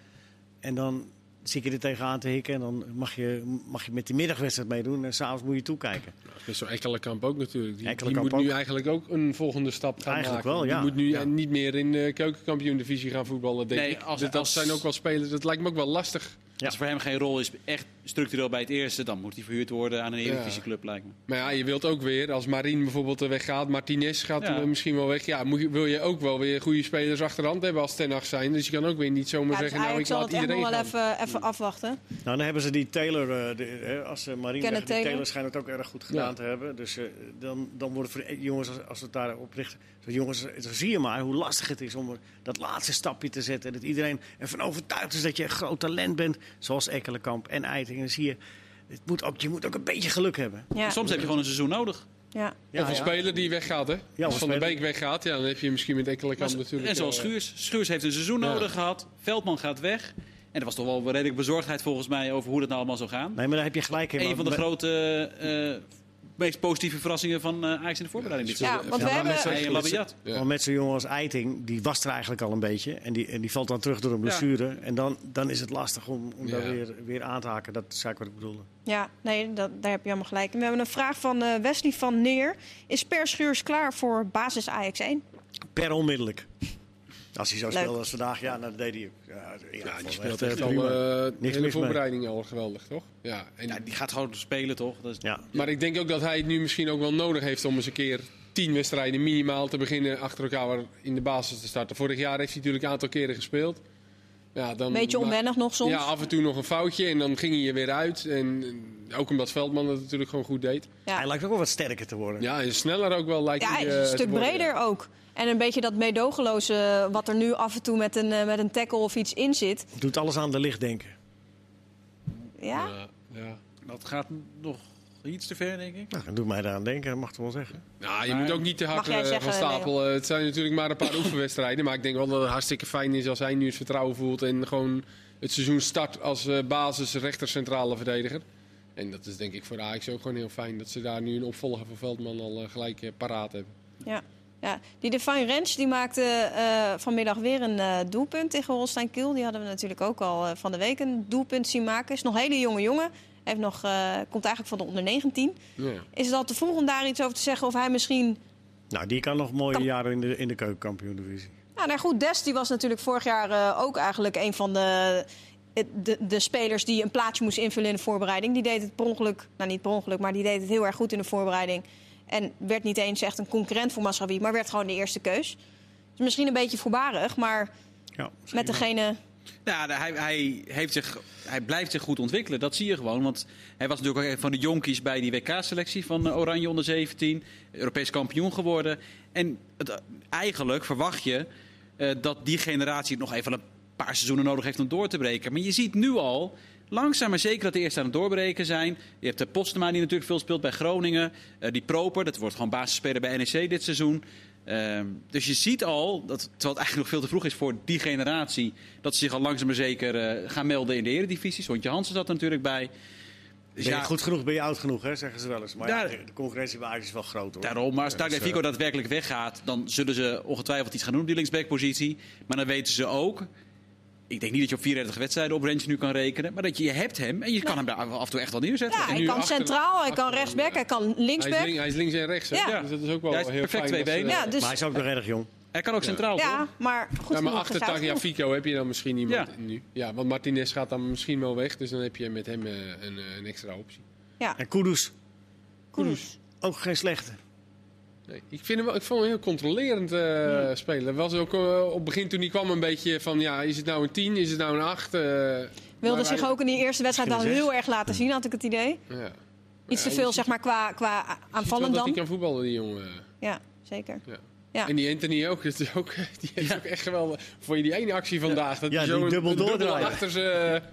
En dan zit je er tegenaan te hikken en dan mag je, mag je met die middagwedstrijd meedoen. En s'avonds moet je toekijken. Dat is zo Ekkelenkamp ook natuurlijk. Die, moet nu eigenlijk ook een volgende stap gaan Eigenlijk maken. wel, ja. Die moet nu Ja. niet meer in de keukenkampioen-divisie gaan voetballen, denk Nee, ik. als- dat, dat als- zijn ook wel spelers, dat lijkt me ook wel lastig. Ja. Als voor hem geen rol is, echt structureel bij het eerste, dan moet hij verhuurd worden aan een Eredivisieclub, lijkt me. Maar ja, je wilt ook weer, als Marien bijvoorbeeld er weggaat, Martinez gaat Ja. er misschien wel weg. Ja, moet je, wil je ook wel weer goede spelers achterhand hebben als ten acht zijn. Dus je kan ook weer niet zomaar ja, dus zeggen, nou ik zal laat het echt nog iedereen wel gaan. even, even afwachten. Nou, dan hebben ze die Taylor, eh, de, hè, als ze Kenneth weg, die Taylor. Schijnt het ook erg goed gedaan Ja. te hebben. Dus eh, dan, dan worden voor jongens, als, als we het daarop richten, zo, jongens, eh, dan zie je maar hoe lastig het is om dat laatste stapje te zetten. Dat iedereen ervan overtuigd is dat je een groot talent bent, zoals Ekkelenkamp en Eiting. En dan zie je, het moet ook, je moet ook een beetje geluk hebben. Ja, Soms heb je gewoon een seizoen nodig. ja. Ja, of een ja. speler die weggaat, hè? Ja, als Van der speler- Beek weggaat, ja, dan heb je misschien met Ekkelenkamp Maar- natuurlijk... en zoals eh, Schuurs. Schuurs heeft een seizoen Ja. nodig gehad. Veldman gaat weg. En er was toch wel redelijk bezorgdheid volgens mij over hoe dat nou allemaal zou gaan. Nee, maar daar heb je gelijk in. Een van de grote, eh, meest positieve verrassingen van eh Ajax in de voorbereiding dit Ja, want we maar hebben... met zo'n jongen als Eiting, die was er eigenlijk al een beetje. En die, en die valt dan terug door een blessure. En dan, dan is het lastig om, om daar weer, weer aan te haken. Dat is eigenlijk wat ik bedoelde. Ja, nee, dat, daar heb je helemaal gelijk. We hebben een vraag van eh, Wesley van Neer. Is Per Schuurs klaar voor basis Ajax 1? Per onmiddellijk. Als hij zo Leuk. speelde als vandaag, ja, dat deed hij. Ja, ja, Ja, die speelt echt, al eh, de hele voorbereiding al geweldig, toch? Ja, en, Ja, die gaat gewoon spelen, toch? Dat is... Ja. Maar ik denk ook dat hij het nu misschien ook wel nodig heeft om eens een keer tien wedstrijden minimaal te beginnen achter elkaar in de basis te starten. Vorig jaar heeft hij natuurlijk een aantal keren gespeeld. Ja, dan, Beetje onwennig nog soms. Ja, af en toe nog een foutje en dan ging hij er weer uit. En ook omdat Veldman het natuurlijk gewoon goed deed. Ja. Hij lijkt ook wel wat sterker te worden. Ja, en sneller ook wel lijkt Ja, hij eh, een te stuk breder ja. ook. En een beetje dat meedogenloze wat er nu af en toe met een, eh, met een tackle of iets in zit. Doet alles aan de licht denken. Ja? Ja, ja. Dat gaat nog iets te ver, denk ik. Nou, dat doet mij daaraan denken, mag toch wel zeggen. Nou, je Maar- moet ook niet te hard eh, zeggen, van stapel. Eh, het zijn natuurlijk maar een paar oefenwedstrijden. Maar ik denk wel dat het hartstikke fijn is als hij nu het vertrouwen voelt. En gewoon het seizoen start als eh, basis rechter centrale verdediger. En dat is denk ik voor Ajax ook gewoon heel fijn. Dat ze daar nu een opvolger van Veldman al gelijk paraat hebben. Ja. Ja. Die Define Rens die maakte eh, vanmiddag weer een eh, doelpunt tegen Holstein Kiel. Die hadden we natuurlijk ook al eh, van de week een doelpunt zien maken. Is nog een hele jonge jongen. Heeft nog, komt eigenlijk van de onder 19. Ja. Is het al te vroeg om daar iets over te zeggen? Of hij misschien Nou, die kan nog mooie Kan- jaren in de, in de keukenkampioen-divisie. Ja, nou goed, Dest die was natuurlijk vorig jaar ook eigenlijk een van de, de, de spelers die een plaatsje moest invullen in de voorbereiding. Die deed het per ongeluk, nou niet per ongeluk, maar die deed het heel erg goed in de voorbereiding. En werd niet eens echt een concurrent voor Masraoui, maar werd gewoon de eerste keus. Dus misschien een beetje voorbarig, maar Ja, met wel. degene... Ja, hij, hij, heeft zich, hij blijft zich goed ontwikkelen. Dat zie je gewoon. Want hij was natuurlijk ook een van de jonkies bij die WK-selectie van eh, Oranje onder 17. Europees kampioen geworden. En het, eigenlijk verwacht je eh, dat die generatie nog even een paar seizoenen nodig heeft om door te breken. Maar je ziet nu al, langzaam maar zeker, dat de eerste aan het doorbreken zijn. Je hebt de Postema die natuurlijk veel speelt bij Groningen. Eh, die Proper, dat wordt gewoon basisspeler bij NEC dit seizoen. Ehm, dus je ziet al, dat, terwijl het eigenlijk nog veel te vroeg is voor die generatie, dat ze zich al langzaam maar zeker eh, gaan melden in de eredivisie. Sontje Hansen zat er natuurlijk bij. Dus Ben je ja, goed genoeg, ben je oud genoeg, hè, zeggen ze wel eens. Maar Daar- de de concurrentie bij Ajax is wel groot, hoor. Daarom, maar als Dus, Tagliafico eh, daadwerkelijk weggaat, dan zullen ze ongetwijfeld iets gaan doen op die linksbackpositie. Maar dan weten ze ook, ik denk niet dat je op 34 wedstrijden op range nu kan rekenen, maar dat je, je hebt hem en je kan hem daar af en toe echt wel neerzetten. Ja, En hij nu kan achter- centraal, hij kan rechtsback, hij kan Hij, is linksback. link- hij is links en rechts, hè? Ja. dus dat is ook wel Ja, hij is heel perfect fijn. twee benen. Ja, dus, Maar hij is ook nog erg jong. Hij kan ook centraal, ja, toch? maar goed Ja, maar achter. Tagliafico heb je dan misschien iemand Ja. nu. Ja, want Martinez gaat dan misschien wel weg. Dus dan heb je met hem eh, een, een extra optie. En Kudus, Kudus. ook geen slechte. Nee, ik, vind hem wel, ik vond hem heel controlerend eh spelen. Was ook eh, op het begin toen hij kwam een beetje van... Ja, is het nou een 10? Is het nou een 8? Wilde zich ook in die eerste wedstrijd al heel erg laten zien, had ik het idee. Ja. Iets te veel, zeg maar, qua, qua aanvallend dat hij dan. kan voetballen, die jongen. Ja, zeker. Ja. Ja. En die Anthony ook, dat is ook die heeft ook echt geweldig. Voor je die ene actie vandaag, dat Ja, die zo een- dubbel doordraaien. achter ze.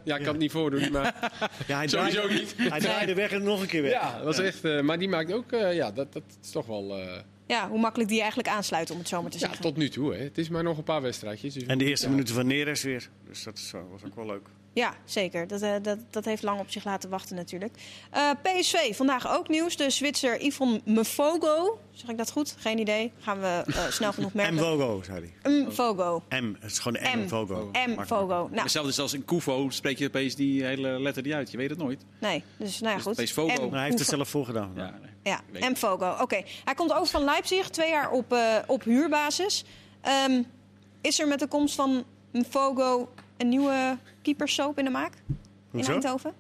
Ja, ik kan het niet voordoen, maar Ja, hij sowieso draaide, niet. hij draaide weg en nog een keer weg. Ja, dat was echt. eh, maar die maakt ook, eh, ja, dat, dat is toch wel. eh, ja, hoe makkelijk die eigenlijk aansluit, om het zo maar te Ja, zeggen. tot nu toe. Hè. Het is maar nog een paar wedstrijdjes. Dus En de eerste ja. minuten van Neres weer. Dus dat is, was ook wel leuk. Ja, zeker. Dat, eh, dat, dat heeft lang op zich laten wachten natuurlijk. Eh, PSV, vandaag ook nieuws. De Zwitser Yvonne Mfogo, zeg ik dat goed? Geen idee. Gaan we eh, snel genoeg merken. Vogo, zei hij. Mfogo. M. Het is gewoon M. M. Vogo. Nou, Hetzelfde als in Koevo spreek je opeens die hele letter niet uit. Je weet het nooit. nee. Dus nou ja, Dus goed. is hij heeft het zelf voorgedaan. Ja, nee. Ja, M. Fogo. Oké. Hij komt over van Leipzig, twee jaar op, eh, op huurbasis. Ehm, is er met de komst van Mfogo een nieuwe keepersoap in de maak? Hoezo? In Eindhoven?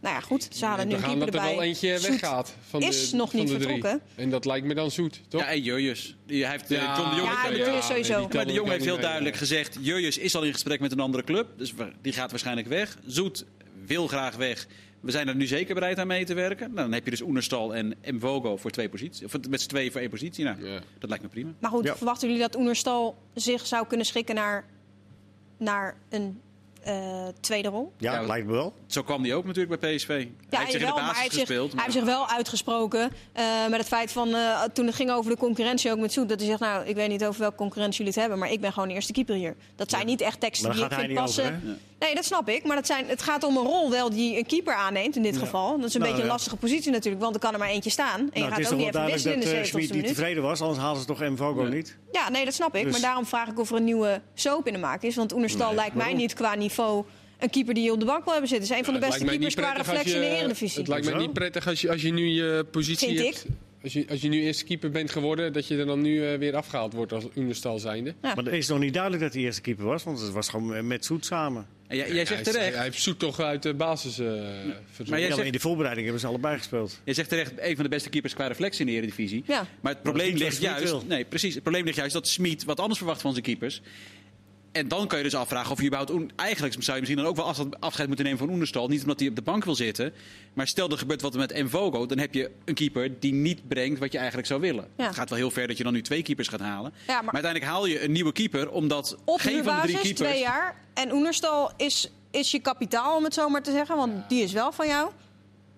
Nou ja, goed. Ze halen nu We een gaan keeper dat er erbij. wel eentje Zoet weggaat. Van is de, nog van niet de drie. vertrokken. En dat lijkt me dan zoet, toch? Ja, en Jurjus. Die heeft, eh, John de Jong Ja, heeft- dat doe je sowieso. die Maar de Jong heeft heel duidelijk gezegd... Jurjus is al in gesprek met een andere club. Dus die gaat waarschijnlijk weg. Zoet wil graag weg. We zijn er nu zeker bereid aan mee te werken. Nou, dan heb je dus Oenerstal en Mvogo voor twee posities. Of met z'n tweeën voor één positie. Nou, dat lijkt me prima. Maar goed, Ja. verwachten jullie dat Oenerstal zich zou kunnen schikken naar, naar een eh, tweede rol? Ja, Ja, lijkt me wel. Zo kwam hij ook natuurlijk bij PSV. hij heeft zich in jawel, de maar basis hij heeft, zich, gespeeld. hij heeft zich wel uitgesproken eh, met het feit van eh, toen het ging over de concurrentie ook met Zoet. Dat hij zegt, nou, ik weet niet over welke concurrentie jullie het hebben, maar ik ben gewoon de eerste keeper hier. Dat zijn niet echt teksten Maar die ik vind passen. over? Nee, dat snap ik. Maar dat zijn, het gaat om een rol wel die een keeper aanneemt in dit geval. Dat is een Nou, beetje een ja. lastige positie natuurlijk, want er kan er maar eentje staan. En je Nou, het gaat is ook toch niet wel even duidelijk wisselen dat in de uh, 70ste Schmid niet tevreden was. Anders halen ze toch M. Vogo Nee. niet. Ja, nee, dat snap ik. Dus- Maar daarom vraag ik of er een nieuwe soap in de maak is. Want Oenerstal Nee, lijkt mij niet qua niveau een keeper die je op de bank wil hebben zitten. Het is een van de beste keepers niet qua prettig als reflectie in de je- Eredivisie. Het lijkt mij niet prettig als je, als je nu je positie Vind hebt. Als je, als je nu eerste keeper bent geworden, dat je er dan nu eh, weer afgehaald wordt als Unestal zijnde. Ja. Maar het is nog niet duidelijk dat hij eerste keeper was. Want het was gewoon met Zoet samen. En jij, jij zegt hij, terecht. hij heeft Zoet toch uit de basis eh Maar jij zegt- in de voorbereiding hebben ze allebei gespeeld. Je zegt terecht, een van de beste keepers qua reflectie in de Eredivisie. Ja. Maar het probleem ligt juist... Nee, precies. Het probleem ligt juist dat Smit wat anders verwacht van zijn keepers. En dan kan je dus afvragen of je überhaupt... Eigenlijk zou je misschien dan ook wel afscheid- moeten nemen van Oenerstal. Niet omdat hij op de bank wil zitten. Maar stel er gebeurt wat met Mvogo. Dan heb je een keeper die niet brengt wat je eigenlijk zou willen. Ja. Het gaat wel heel ver dat je dan nu twee keepers gaat halen. Ja, maar- maar... uiteindelijk haal je een nieuwe keeper. Omdat Op geen van de drie keepers... twee jaar. En Oenerstal is, is je kapitaal, om het zo maar te zeggen. Want die is wel van jou.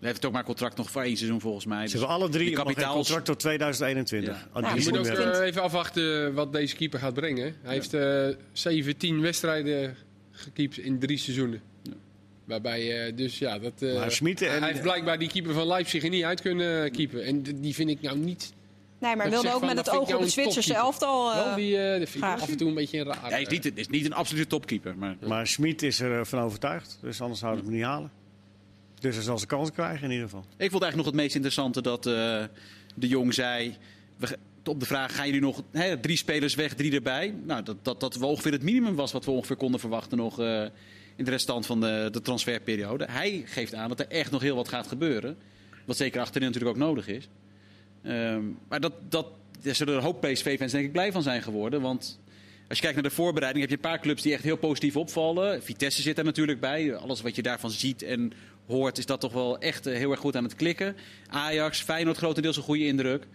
Hij heeft ook maar contract nog voor één seizoen volgens mij. Ze Dus hebben alle drie een kapitaals- contract tot 2021. Ja. Je moet ook eh, even afwachten wat deze keeper gaat brengen. Hij heeft eh 17 wedstrijden gekiept in drie seizoenen. Waarbij, eh, dus ja, dat, eh, en- hij heeft blijkbaar die keeper van Leipzig er niet uit kunnen keepen. En die vind ik nou niet... Nee, maar wilde ik zeg ook van, met het oog ik op nou een Zwitserse elftal. eh, Wel die, eh, vind ik af en toe een beetje een raar. Hij is niet, is niet een absolute topkeeper. Maar Maar Schmid is er eh, van overtuigd. Dus anders zouden we hem niet halen. Dus hij zal zijn kans krijgen in ieder geval. Ik vond eigenlijk nog het meest interessante dat eh, de Jong zei... We, op de vraag, gaan jullie nog hè, drie spelers weg, drie erbij? Nou, dat, dat, dat wel ongeveer het minimum was wat we ongeveer konden verwachten nog eh, in de restant van de, de transferperiode. Hij geeft aan dat er echt nog heel wat gaat gebeuren. Wat zeker achterin natuurlijk ook nodig is. Ehm, maar dat, dat, daar zullen een hoop PSV-fans denk ik blij van zijn geworden. Want als je kijkt naar de voorbereiding, heb je een paar clubs die echt heel positief opvallen. Vitesse zit er natuurlijk bij. Alles wat je daarvan ziet en hoort, is dat toch wel echt eh, heel erg goed aan het klikken. Ajax, Feyenoord grotendeels een goede indruk.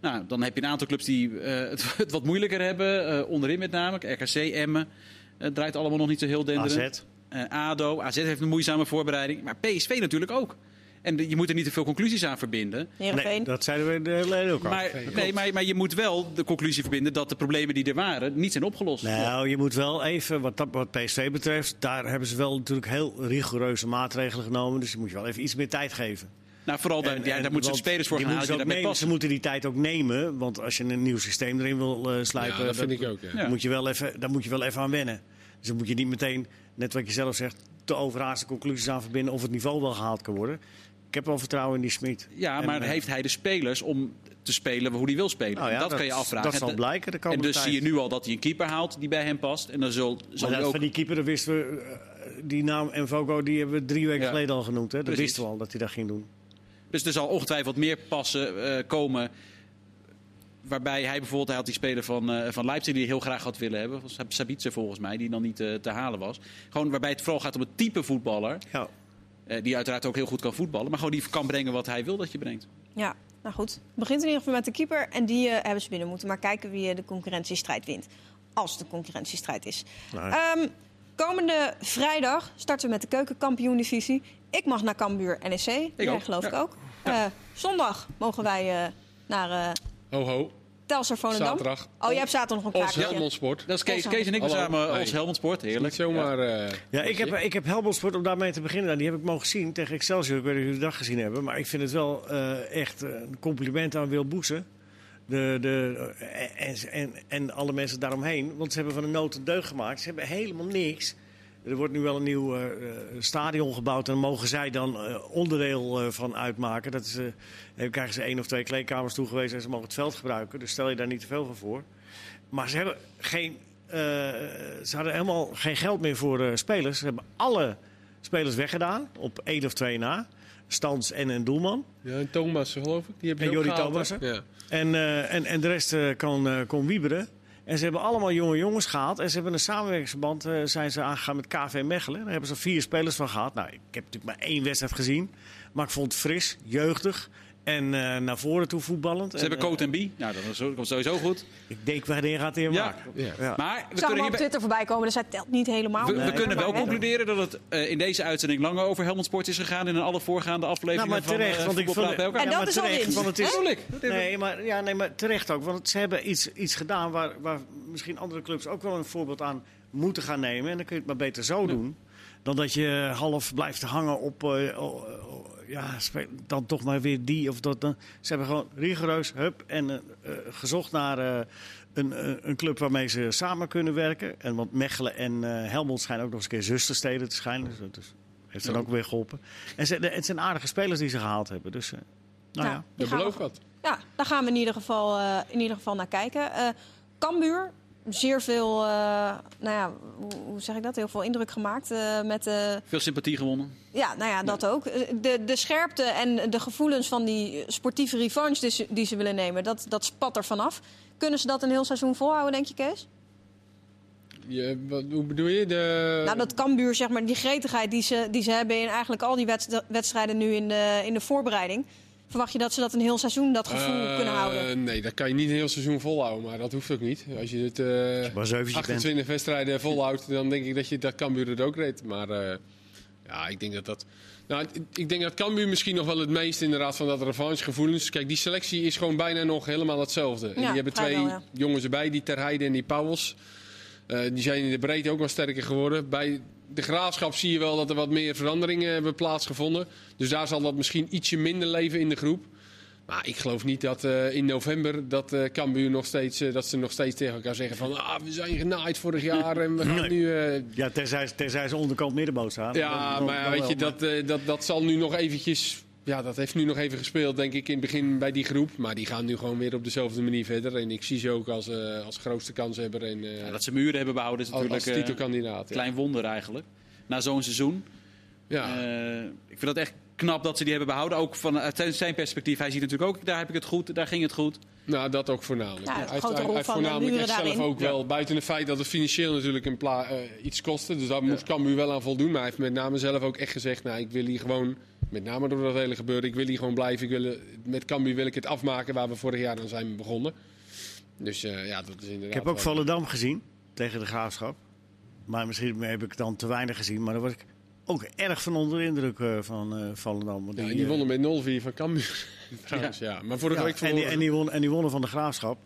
Nou, dan heb je een aantal clubs die eh, het, het wat moeilijker hebben. eh, onderin met name, RKC, Emmen. Het draait allemaal nog niet zo heel denderend. AZ. ADO, AZ heeft een moeizame voorbereiding. Maar PSV natuurlijk ook. En je moet er niet te veel conclusies aan verbinden. Nee, dat zeiden we de hele ook al. Maar, nee, maar, maar je moet wel de conclusie verbinden dat de problemen die er waren niet zijn opgelost. Nou, je moet wel even, wat, dat, wat PSV betreft, daar hebben ze wel natuurlijk heel rigoureuze maatregelen genomen. Dus je moet je wel even iets meer tijd geven. Nou, vooral daar, En- ja, daar moeten ze spelers voor gaan moeten halen die daarmee passen. Ze moeten die tijd ook nemen, want als je een nieuw systeem erin wil eh sluipen, Ja, dat vind ik ook. Ja. moet je wel even, daar moet je wel even aan wennen. Dus dan moet je niet meteen, net wat je zelf zegt, te overhaaste conclusies aan verbinden of het niveau wel gehaald kan worden. Ik heb wel vertrouwen in die Smit. Ja, En, maar eh, heeft hij de spelers om te spelen hoe hij wil spelen? Nou ja, dat, dat- kan je afvragen. dat zal En- blijken de En dus tijd. zie je nu al dat hij een keeper haalt die bij hem past. En dan zal, zal dat ook... van die keeper, dat wisten we, eh, die naam en Vogo, die hebben we drie weken Ja. geleden al genoemd. Hè? Dat Precies. wisten we al dat hij dat ging doen. Dus er zal ongetwijfeld meer passen eh, komen. Waarbij hij bijvoorbeeld, hij had die speler van, van Leipzig die hij heel graag had willen hebben. Was Sabitzer volgens mij, die dan niet te halen was. Gewoon waarbij het vooral gaat om het type voetballer. Ja. Eh, die uiteraard ook heel goed kan voetballen. Maar gewoon die kan brengen wat hij wil dat je brengt. Ja, nou goed. Het begint in ieder geval met de keeper. En die eh, hebben ze binnen moeten. Maar kijken wie eh, de concurrentiestrijd wint. Als de concurrentiestrijd is. Nou, Ehm, komende vrijdag starten we met de keukenkampioen-divisie. Ik mag naar Cambuur NEC. Jij ook, geloof ja. ik ook. Eh, zondag mogen wij eh, naar... eh, Ho ho. Telstar Volendam. Zaterdag. Oh, jij hebt zaterdag nog een Ons kaartje. Helmond Sport. Dat is Kees, Kees en ik Hallo. samen ons Helmond Sport. Heerlijk. Niet zomaar... eh, Ja, ik heb, ik heb Helmond Sport om daarmee te beginnen. Nou, Die heb ik mogen zien tegen Excelsior. Ik weet niet of jullie de dag gezien hebben. Maar ik vind het wel eh, echt een compliment aan Wil Boesen. De, de, en, en, en alle mensen daaromheen. Want ze hebben van de nood een deugd gemaakt. Ze hebben helemaal niks. Er wordt nu wel een nieuw eh, eh, stadion gebouwd. En mogen zij dan eh, onderdeel van uitmaken. Dat is, krijgen ze één of twee kleedkamers toegewezen. En ze mogen het veld gebruiken. Dus stel je daar niet te veel van voor. Maar ze hebben geen, ze hadden helemaal geen geld meer voor spelers. Ze hebben alle spelers weggedaan, op één of twee na. Stans en een doelman. ja, en Thomas, geloof ik. Die heb je En Jordi. Ja. En, en, en de rest kan, kon wieberen. En ze hebben allemaal jonge jongens gehaald. En ze hebben een samenwerkingsverband eh, zijn ze aangegaan met KV Mechelen. Daar hebben ze vier spelers van gehad. Nou, ik heb natuurlijk maar één wedstrijd gezien. Maar ik vond het fris, jeugdig. En eh, naar voren toe voetballend. Ze En, hebben eh, Coat en B. Nou, dat komt sowieso goed. ik denk, wanneer gaat hij hem Ja. maken? Ja. Ja. Maar we Ik zag kunnen, hem op Twitter voorbij komen, dus hij telt niet helemaal. we, kunnen maar wel concluderen dat het eh, in deze uitzending langer over Helmond Sport is gegaan. in alle voorgaande afleveringen Nou, maar van terecht, eh, want ik vond- bij elkaar. En Ja, dat maar is al terecht, want het is-. Nee, maar, ja, nee, maar terecht ook. Want ze hebben iets, iets gedaan waar, waar misschien andere clubs ook wel een voorbeeld aan moeten gaan nemen. En dan kun je het maar beter zo doen. Dan dat je half blijft hangen op. ja, dan toch maar weer die of dat. Dan. Ze hebben gewoon rigoureus hup, en eh, eh, gezocht naar eh, een, een club waarmee ze samen kunnen werken. En want Mechelen en eh, Helmond schijnen ook nog eens een keer zustersteden te schijnen. Dus dat is- heeft dan Ja. ook weer geholpen. En ze, het zijn aardige spelers die ze gehaald hebben. Dus, eh, nou ja. Dat belooft wat. Ja, daar gaan we in ieder geval, eh, in ieder geval naar kijken. Eh Cambuur, zeer veel, eh, nou ja, hoe, zeg ik dat? Heel veel indruk gemaakt eh, met. Veel sympathie gewonnen. Ja, nou ja, dat ook. Eh, De, de scherpte en de gevoelens van die sportieve revanche die ze, die ze willen nemen, dat, dat spat er vanaf. Kunnen ze dat een heel seizoen volhouden, denk je, Kees? Je, wat, hoe bedoel je? De... Nou, dat Cambuur, zeg maar, die gretigheid die ze, die ze hebben in eigenlijk al die wedst- wedstrijden nu in de, in de voorbereiding. Verwacht je dat ze dat een heel seizoen, dat gevoel, Eh, kunnen houden? Nee, dat kan je niet een heel seizoen volhouden, maar dat hoeft ook niet. Als je het eh, maar zeventje bent. 28 wedstrijden volhoudt, dan denk ik dat je dat Cambuur het ook reed. Maar eh, ja, ik denk dat dat... Nou, ik- denk dat Cambuur misschien nog wel het meest inderdaad van dat revanchegevoelens. Kijk, die selectie is gewoon bijna nog helemaal hetzelfde. En Ja, die hebben twee ja. jongens erbij, die Terheide en die Pauwels. Eh, die zijn in de breedte ook wel sterker geworden. Bij de graafschap zie je wel dat er wat meer veranderingen hebben plaatsgevonden. Dus daar zal dat misschien ietsje minder leven in de groep. Maar ik geloof niet dat eh, in november dat eh Cambuur nog steeds, eh, dat ze nog steeds tegen elkaar zeggen van ah, we zijn genaaid vorig jaar en we gaan Nee. nu. Ja, tenzij, tenzij ze onderkant middenboot staan. ja, Dan- maar dan weet je, maar- dat, dat, dat zal nu nog eventjes. Ja, dat heeft nu nog even gespeeld, denk ik, in het begin bij die groep. Maar die gaan nu gewoon weer op dezelfde manier verder. En ik zie ze ook als, eh, als grootste kanshebber en eh, Ja, dat ze muren hebben behouden is als, als natuurlijk eh, een titelkandidaat. Ja. klein wonder eigenlijk. Na zo'n seizoen. Ja. Eh, ik vind dat echt knap dat ze die hebben behouden. Ook vanuit zijn perspectief. Hij ziet natuurlijk ook, daar heb ik het goed, daar ging het goed. Nou, dat ook voornamelijk. Ja, hij heeft, hij heeft voornamelijk echt zelf daarin. ook wel, buiten het feit dat het financieel natuurlijk een pla- eh, iets kostte. Dus daar moest Cambuur wel aan voldoen. Maar hij heeft met name zelf ook echt gezegd, nou, ik wil hier gewoon, met name door dat hele gebeuren, ik wil hier gewoon blijven. Ik wil, met Cambuur wil ik het afmaken waar we vorig jaar aan zijn begonnen. Dus eh, ja, dat is inderdaad Ik heb ook Volendam gezien tegen de Graafschap. Maar misschien heb ik dan te weinig gezien. Maar daar was ik ook erg van onder de indruk eh, van eh Volendam. Want Ja, die, die eh, wonnen met 0-4 van Cambuur. Trouwens, ja. Maar vorige ja, week en, die, verloren. en, die won, en die wonnen van de Graafschap.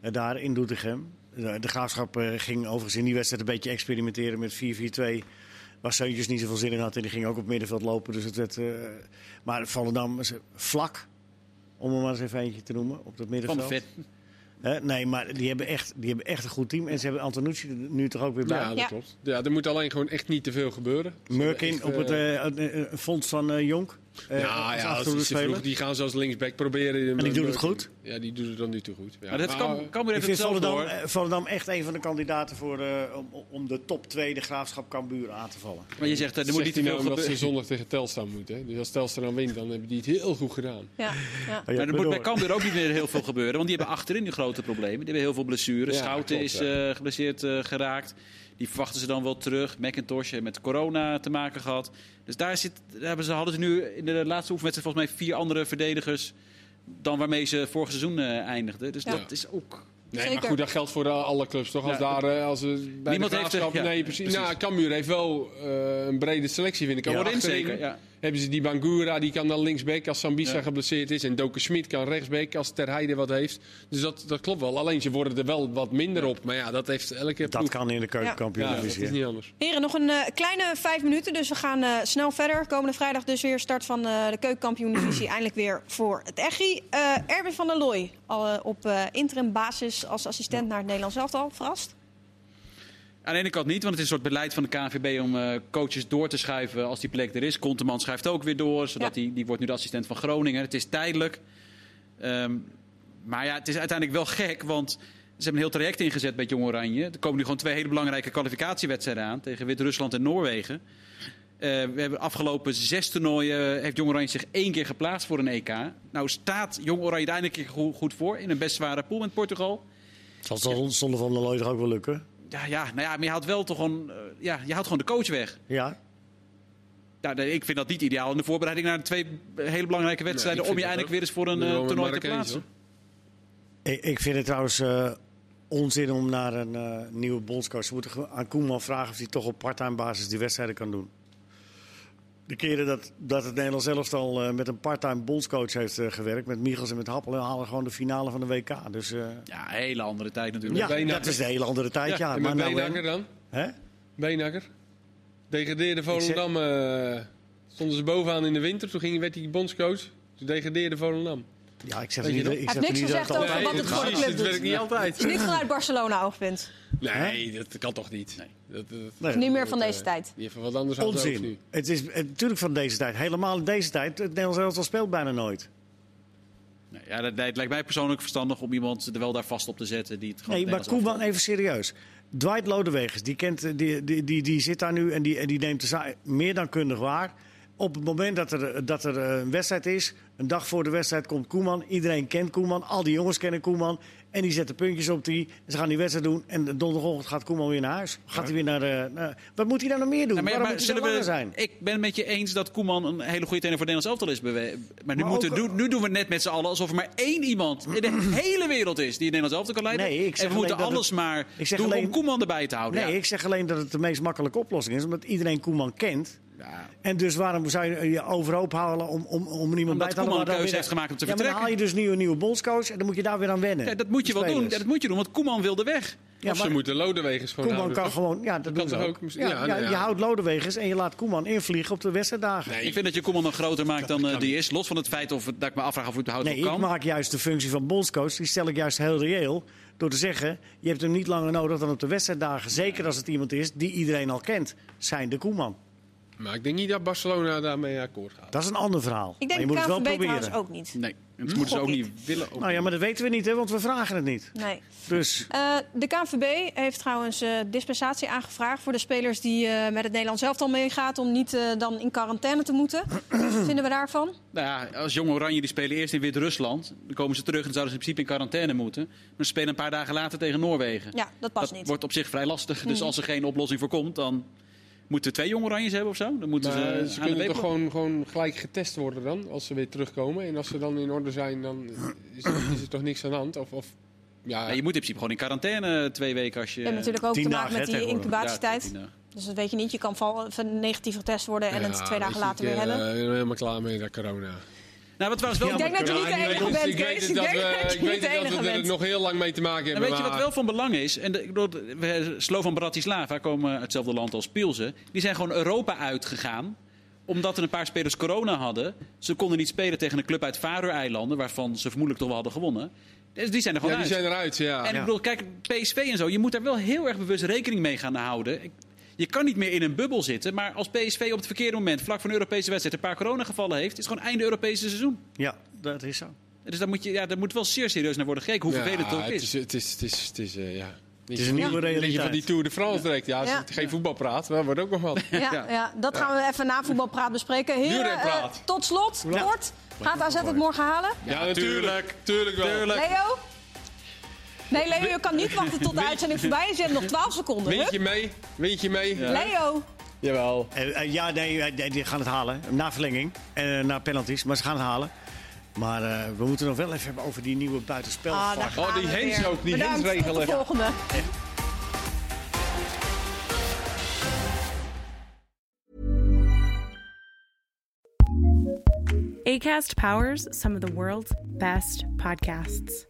eh, daar in Doetinchem. De, de Graafschap eh, ging overigens in die wedstrijd een beetje experimenteren met 4-4-2. Waar Seuntjes niet zoveel zin in had. En die ging ook op het middenveld lopen. Dus het werd, eh, maar Volendam is vlak. Om er maar eens even eentje te noemen. Op dat Van middenveld. de vet. Nee, maar die hebben, echt, die hebben echt een goed team. En ze hebben Antonucci er nu toch ook weer bij. Ja, dat Ja. klopt. Ja, er moet alleen gewoon echt niet te veel gebeuren. Echt, op het eh, eh, eh, fonds van eh Jonk. Eh, ja, als ja, als die, achterhoede ze vroeg, speler. die gaan ze als linksback proberen. die doet het goed? Ja, die doet het dan nu toe goed. Ja. Maar dat kan, kan weer Ik even Volendam, eh, Volendam echt een van de kandidaten voor, eh, om, om de top 2, de graafschap Cambuur, aan te vallen. Maar je zegt, eh, er moet niet te veel nou omdat ze zondag tegen Telstar moeten. hè. Dus als Telstar dan wint, dan hebben die het heel goed gedaan. Ja, ja. Maar er moet bij Cambuur ook niet meer heel veel gebeuren. Want die hebben achterin nu grote problemen. Die hebben heel veel blessures. Ja, Schouten klopt, is ja. eh, geblesseerd eh, geraakt. Die verwachten ze dan wel terug. McIntosh heeft met corona te maken gehad. Dus daar, zit, daar hebben ze, hadden ze nu in de laatste oefenwedstrijd volgens mij vier andere verdedigers... dan waarmee ze vorig seizoen eh, eindigden. Dus Ja. dat is ook... Nee, Zeker. maar goed, dat geldt voor eh, alle clubs toch? Als Ja. daar, eh, als bij Niemand de heeft er- ja, nee, precies. precies. Nou, Cambuur heeft wel eh, een brede selectie, vind ik. achterin. zeker, ja. Hebben ze die Bangura, die kan dan linksback als Sambisa Ja. geblesseerd is. En Doken Smit kan rechtsback als Ter Heide wat heeft. Dus dat, dat klopt wel. Alleen ze worden er wel wat minder op. Maar ja, dat heeft elke Dat ploeg. kan in de Ja, dat keukenkampioen-divisie. is niet anders. Heren, nog een eh, kleine vijf minuten, dus we gaan eh, snel verder. Komende vrijdag dus weer start van eh, de keukenkampioen-divisie. eindelijk weer voor het Echi. Eh Erwin van der Looy, al op eh, interim basis als assistent naar het Nederlands elftal. Verrast? Aan de ene kant niet, want het is een soort beleid van de KNVB om eh, coaches door te schuiven als die plek er is. Konteman schuift ook weer door, zodat Ja. die, die wordt nu de assistent van Groningen. Het is tijdelijk. Ehm, maar ja, het is uiteindelijk wel gek, want ze hebben een heel traject ingezet bij Jong Oranje. Er komen nu gewoon twee hele belangrijke kwalificatiewedstrijden aan tegen Wit-Rusland en Noorwegen. Eh, we hebben afgelopen zes toernooien heeft Jong Oranje zich één keer geplaatst voor een EK. Nou staat Jong Oranje er eindelijk een keer go- goed voor in een best zware pool met Portugal. Zal zon- zonder Van der toch ook wel lukken? Ja, ja, nou ja, maar je houdt wel toch gewoon, eh, ja, je houdt gewoon de coach weg. Ja. Ja, nee, ik vind dat niet ideaal in de voorbereiding naar de twee hele belangrijke wedstrijden. Nee, om je eindelijk ook. weer eens voor een eh, met toernooi te plaatsen. Ik, ik vind het trouwens eh, onzin om naar een eh, nieuwe bondscoach. Ze moeten aan Koeman vragen of hij toch op parttime basis die wedstrijden kan doen. De keren dat, dat het Nederlands elftal eh, met een parttime bondscoach heeft eh, gewerkt, met Michels en met Happel, halen gewoon de finale van de WK. Dus eh, Ja, een hele andere tijd natuurlijk. ja, dat is een hele andere tijd. Ja, en met nou, dan? hè? Beenhakker. Degradeerde Volendam. eh, stonden ze bovenaan in de winter. Toen ging, werd hij bondscoach. Toen degradeerde Volendam. Ja, ik zeg niet, ik niet niks dat het gezegd over altijd- wat het voor de club het doet. werkt niet altijd. is niet vanuit Barcelona oogpunt. Nee, dat kan toch niet. Dat, dat, Nee. Niet meer van dat, deze eh, tijd. Wat anders aan het hoofd Onzin. nu. Het is het, natuurlijk van deze tijd. Helemaal in deze tijd. Het Nederlands elftal speelt bijna nooit. Nee, ja, dat, het lijkt mij persoonlijk verstandig om iemand er wel daar vast op te zetten. Die het gewoon Nee, maar Koeman, even serieus. Dwight Lodewegers, die, kent, eh, die, die, die, die zit daar nu en die, en die neemt de zaak meer dan kundig waar. Op het moment dat er, dat er eh, een wedstrijd is, een dag voor de wedstrijd komt Koeman. Iedereen kent Koeman, al die jongens kennen Koeman. En die zetten puntjes op die. Ze gaan die wedstrijd doen en donderdagochtend gaat Koeman weer naar huis. Gaat hij weer naar de. naar- wat moet hij dan nog meer doen? Ja, maar ja, Waarom maar moet hij dan zullen langer we, zijn? Ik ben het met je eens dat Koeman een hele goede trainer voor Nederlands elftal is. bewe- Maar nu, Maar moeten, ook- doen- nu doen we net met z'n allen alsof er maar één iemand in de hele wereld is die het Nederlands elftal kan leiden. Nee, ik zeg en we moeten alles het- maar doen alleen- om Koeman erbij te houden. Nee, Ja. ik zeg alleen dat het de meest makkelijke oplossing is, omdat iedereen Koeman kent. Ja. En dus waarom zou je je overhoop halen om, om, om niemand bij te halen? Koeman een keuze heeft gemaakt om te ja, maar dan vertrekken. haal je dus nu een nieuwe bondscoach en dan moet je daar weer aan wennen. Ja, dat moet je wel doen. dat moet je doen, want Koeman wilde weg. Ja, of ze moeten Lodewegers gewoon Koeman houden. kan toch? gewoon, ja, dat kan doen ze ook. ook? Ja, Ja, ja, nou ja. Je houdt Lodewegers en je laat Koeman invliegen op de wedstrijddagen. Nee, Ik vind dat je Koeman nog groter maakt dan eh, die is. Los van het feit of, dat ik me afvraag of het überhaupt Nee, wel ik kan. maak juist de functie van bondscoach, die stel ik juist heel reëel. Door te zeggen, je hebt hem niet langer nodig dan op de wedstrijddagen. Zeker als het iemand is die iedereen al kent. Zijn de Koeman. Maar ik denk niet dat Barcelona daarmee akkoord gaat. Dat is een ander verhaal. Ik maar je denk moet het wel proberen. ook niet. Nee, dat moeten ze ook niet willen. Ook Nou ja, maar dat weten we niet, hè, want we vragen het niet. Nee. Dus Eh, de KNVB heeft trouwens eh, dispensatie aangevraagd voor de spelers die eh, met het Nederlands elftal meegaat om niet eh, dan in quarantaine te moeten. Wat vinden we daarvan? Nou ja, als Jong Oranje die spelen eerst in Wit-Rusland. Dan komen ze terug en zouden ze in principe in quarantaine moeten. Maar ze spelen een paar dagen later tegen Noorwegen. Ja, dat past dat niet. wordt op zich vrij lastig. Dus als er geen oplossing voor komt, dan moeten we twee Jong Oranjes hebben of zo. Dan moeten Maar ze, ze kunnen toch gewoon, gewoon gelijk getest worden dan, als ze weer terugkomen. En als ze dan in orde zijn, dan is, is er toch niks aan de hand? Of, of ja, Ja, je moet in principe gewoon in quarantaine twee weken als je... Hebt natuurlijk ook te maken dagen, met die. Ja, incubatietijd. Dus dat weet je niet. Je kan val, van negatief getest worden en ja, het twee dagen later ik, weer eh, hebben. Ik ben helemaal klaar met dat corona. Nou, wat trouwens wel... Ik denk dat je niet de enige bent, ik Kees. denk we- dat je niet de enige we er bent. nog heel lang mee te maken En hebben. weet je wat wel van belang is? En de, ik bedoel, we, Slovan Bratislava komen uit hetzelfde land als Pilsen. Die zijn gewoon Europa uitgegaan omdat er een paar spelers corona hadden. Ze konden niet spelen tegen een club uit Faroe-eilanden... waarvan ze vermoedelijk toch wel hadden gewonnen. Dus die zijn er gewoon Ja, die zijn eruit, ja. En ik bedoel, kijk, PSV en zo, je moet daar wel heel erg bewust rekening mee gaan houden. Ik- Je kan niet meer in een bubbel zitten, maar als PSV op het verkeerde moment, vlak voor een Europese wedstrijd, een paar coronagevallen heeft, is het gewoon einde Europese seizoen. ja, dat is zo. Dus daar moet, je, ja, daar moet wel zeer serieus naar worden gekeken, hoe Ja, vervelend het ook het is. Het is, het is, het is, eh, ja. Het is een nieuwe Dat je realiteit. van die Tour de France direct, ja, als Ja. je geen voetbal praat, dat wordt ook nog wat. Ja, ja. dat gaan we even na voetbalpraat bespreken. Heren, eh, tot slot, kort. Gaat AZ het morgen halen? Ja, natuurlijk. Tuurlijk wel. Leo? Nee, Leo, je kan niet wachten tot de uitzending voorbij is. Je hebt nog 12 seconden. Wint Hup. je mee? Wint je mee? Leo. Jawel. Eh, ja, nee, eh, die gaan het halen. Na verlenging. en na penalties. Maar ze gaan het halen. Maar eh, we moeten nog wel even hebben over die nieuwe buitenspel. Ah, Oh, die hens ook, die Bedankt, hensregel, Tot de volgende. ACAST powers some of the world's best podcasts.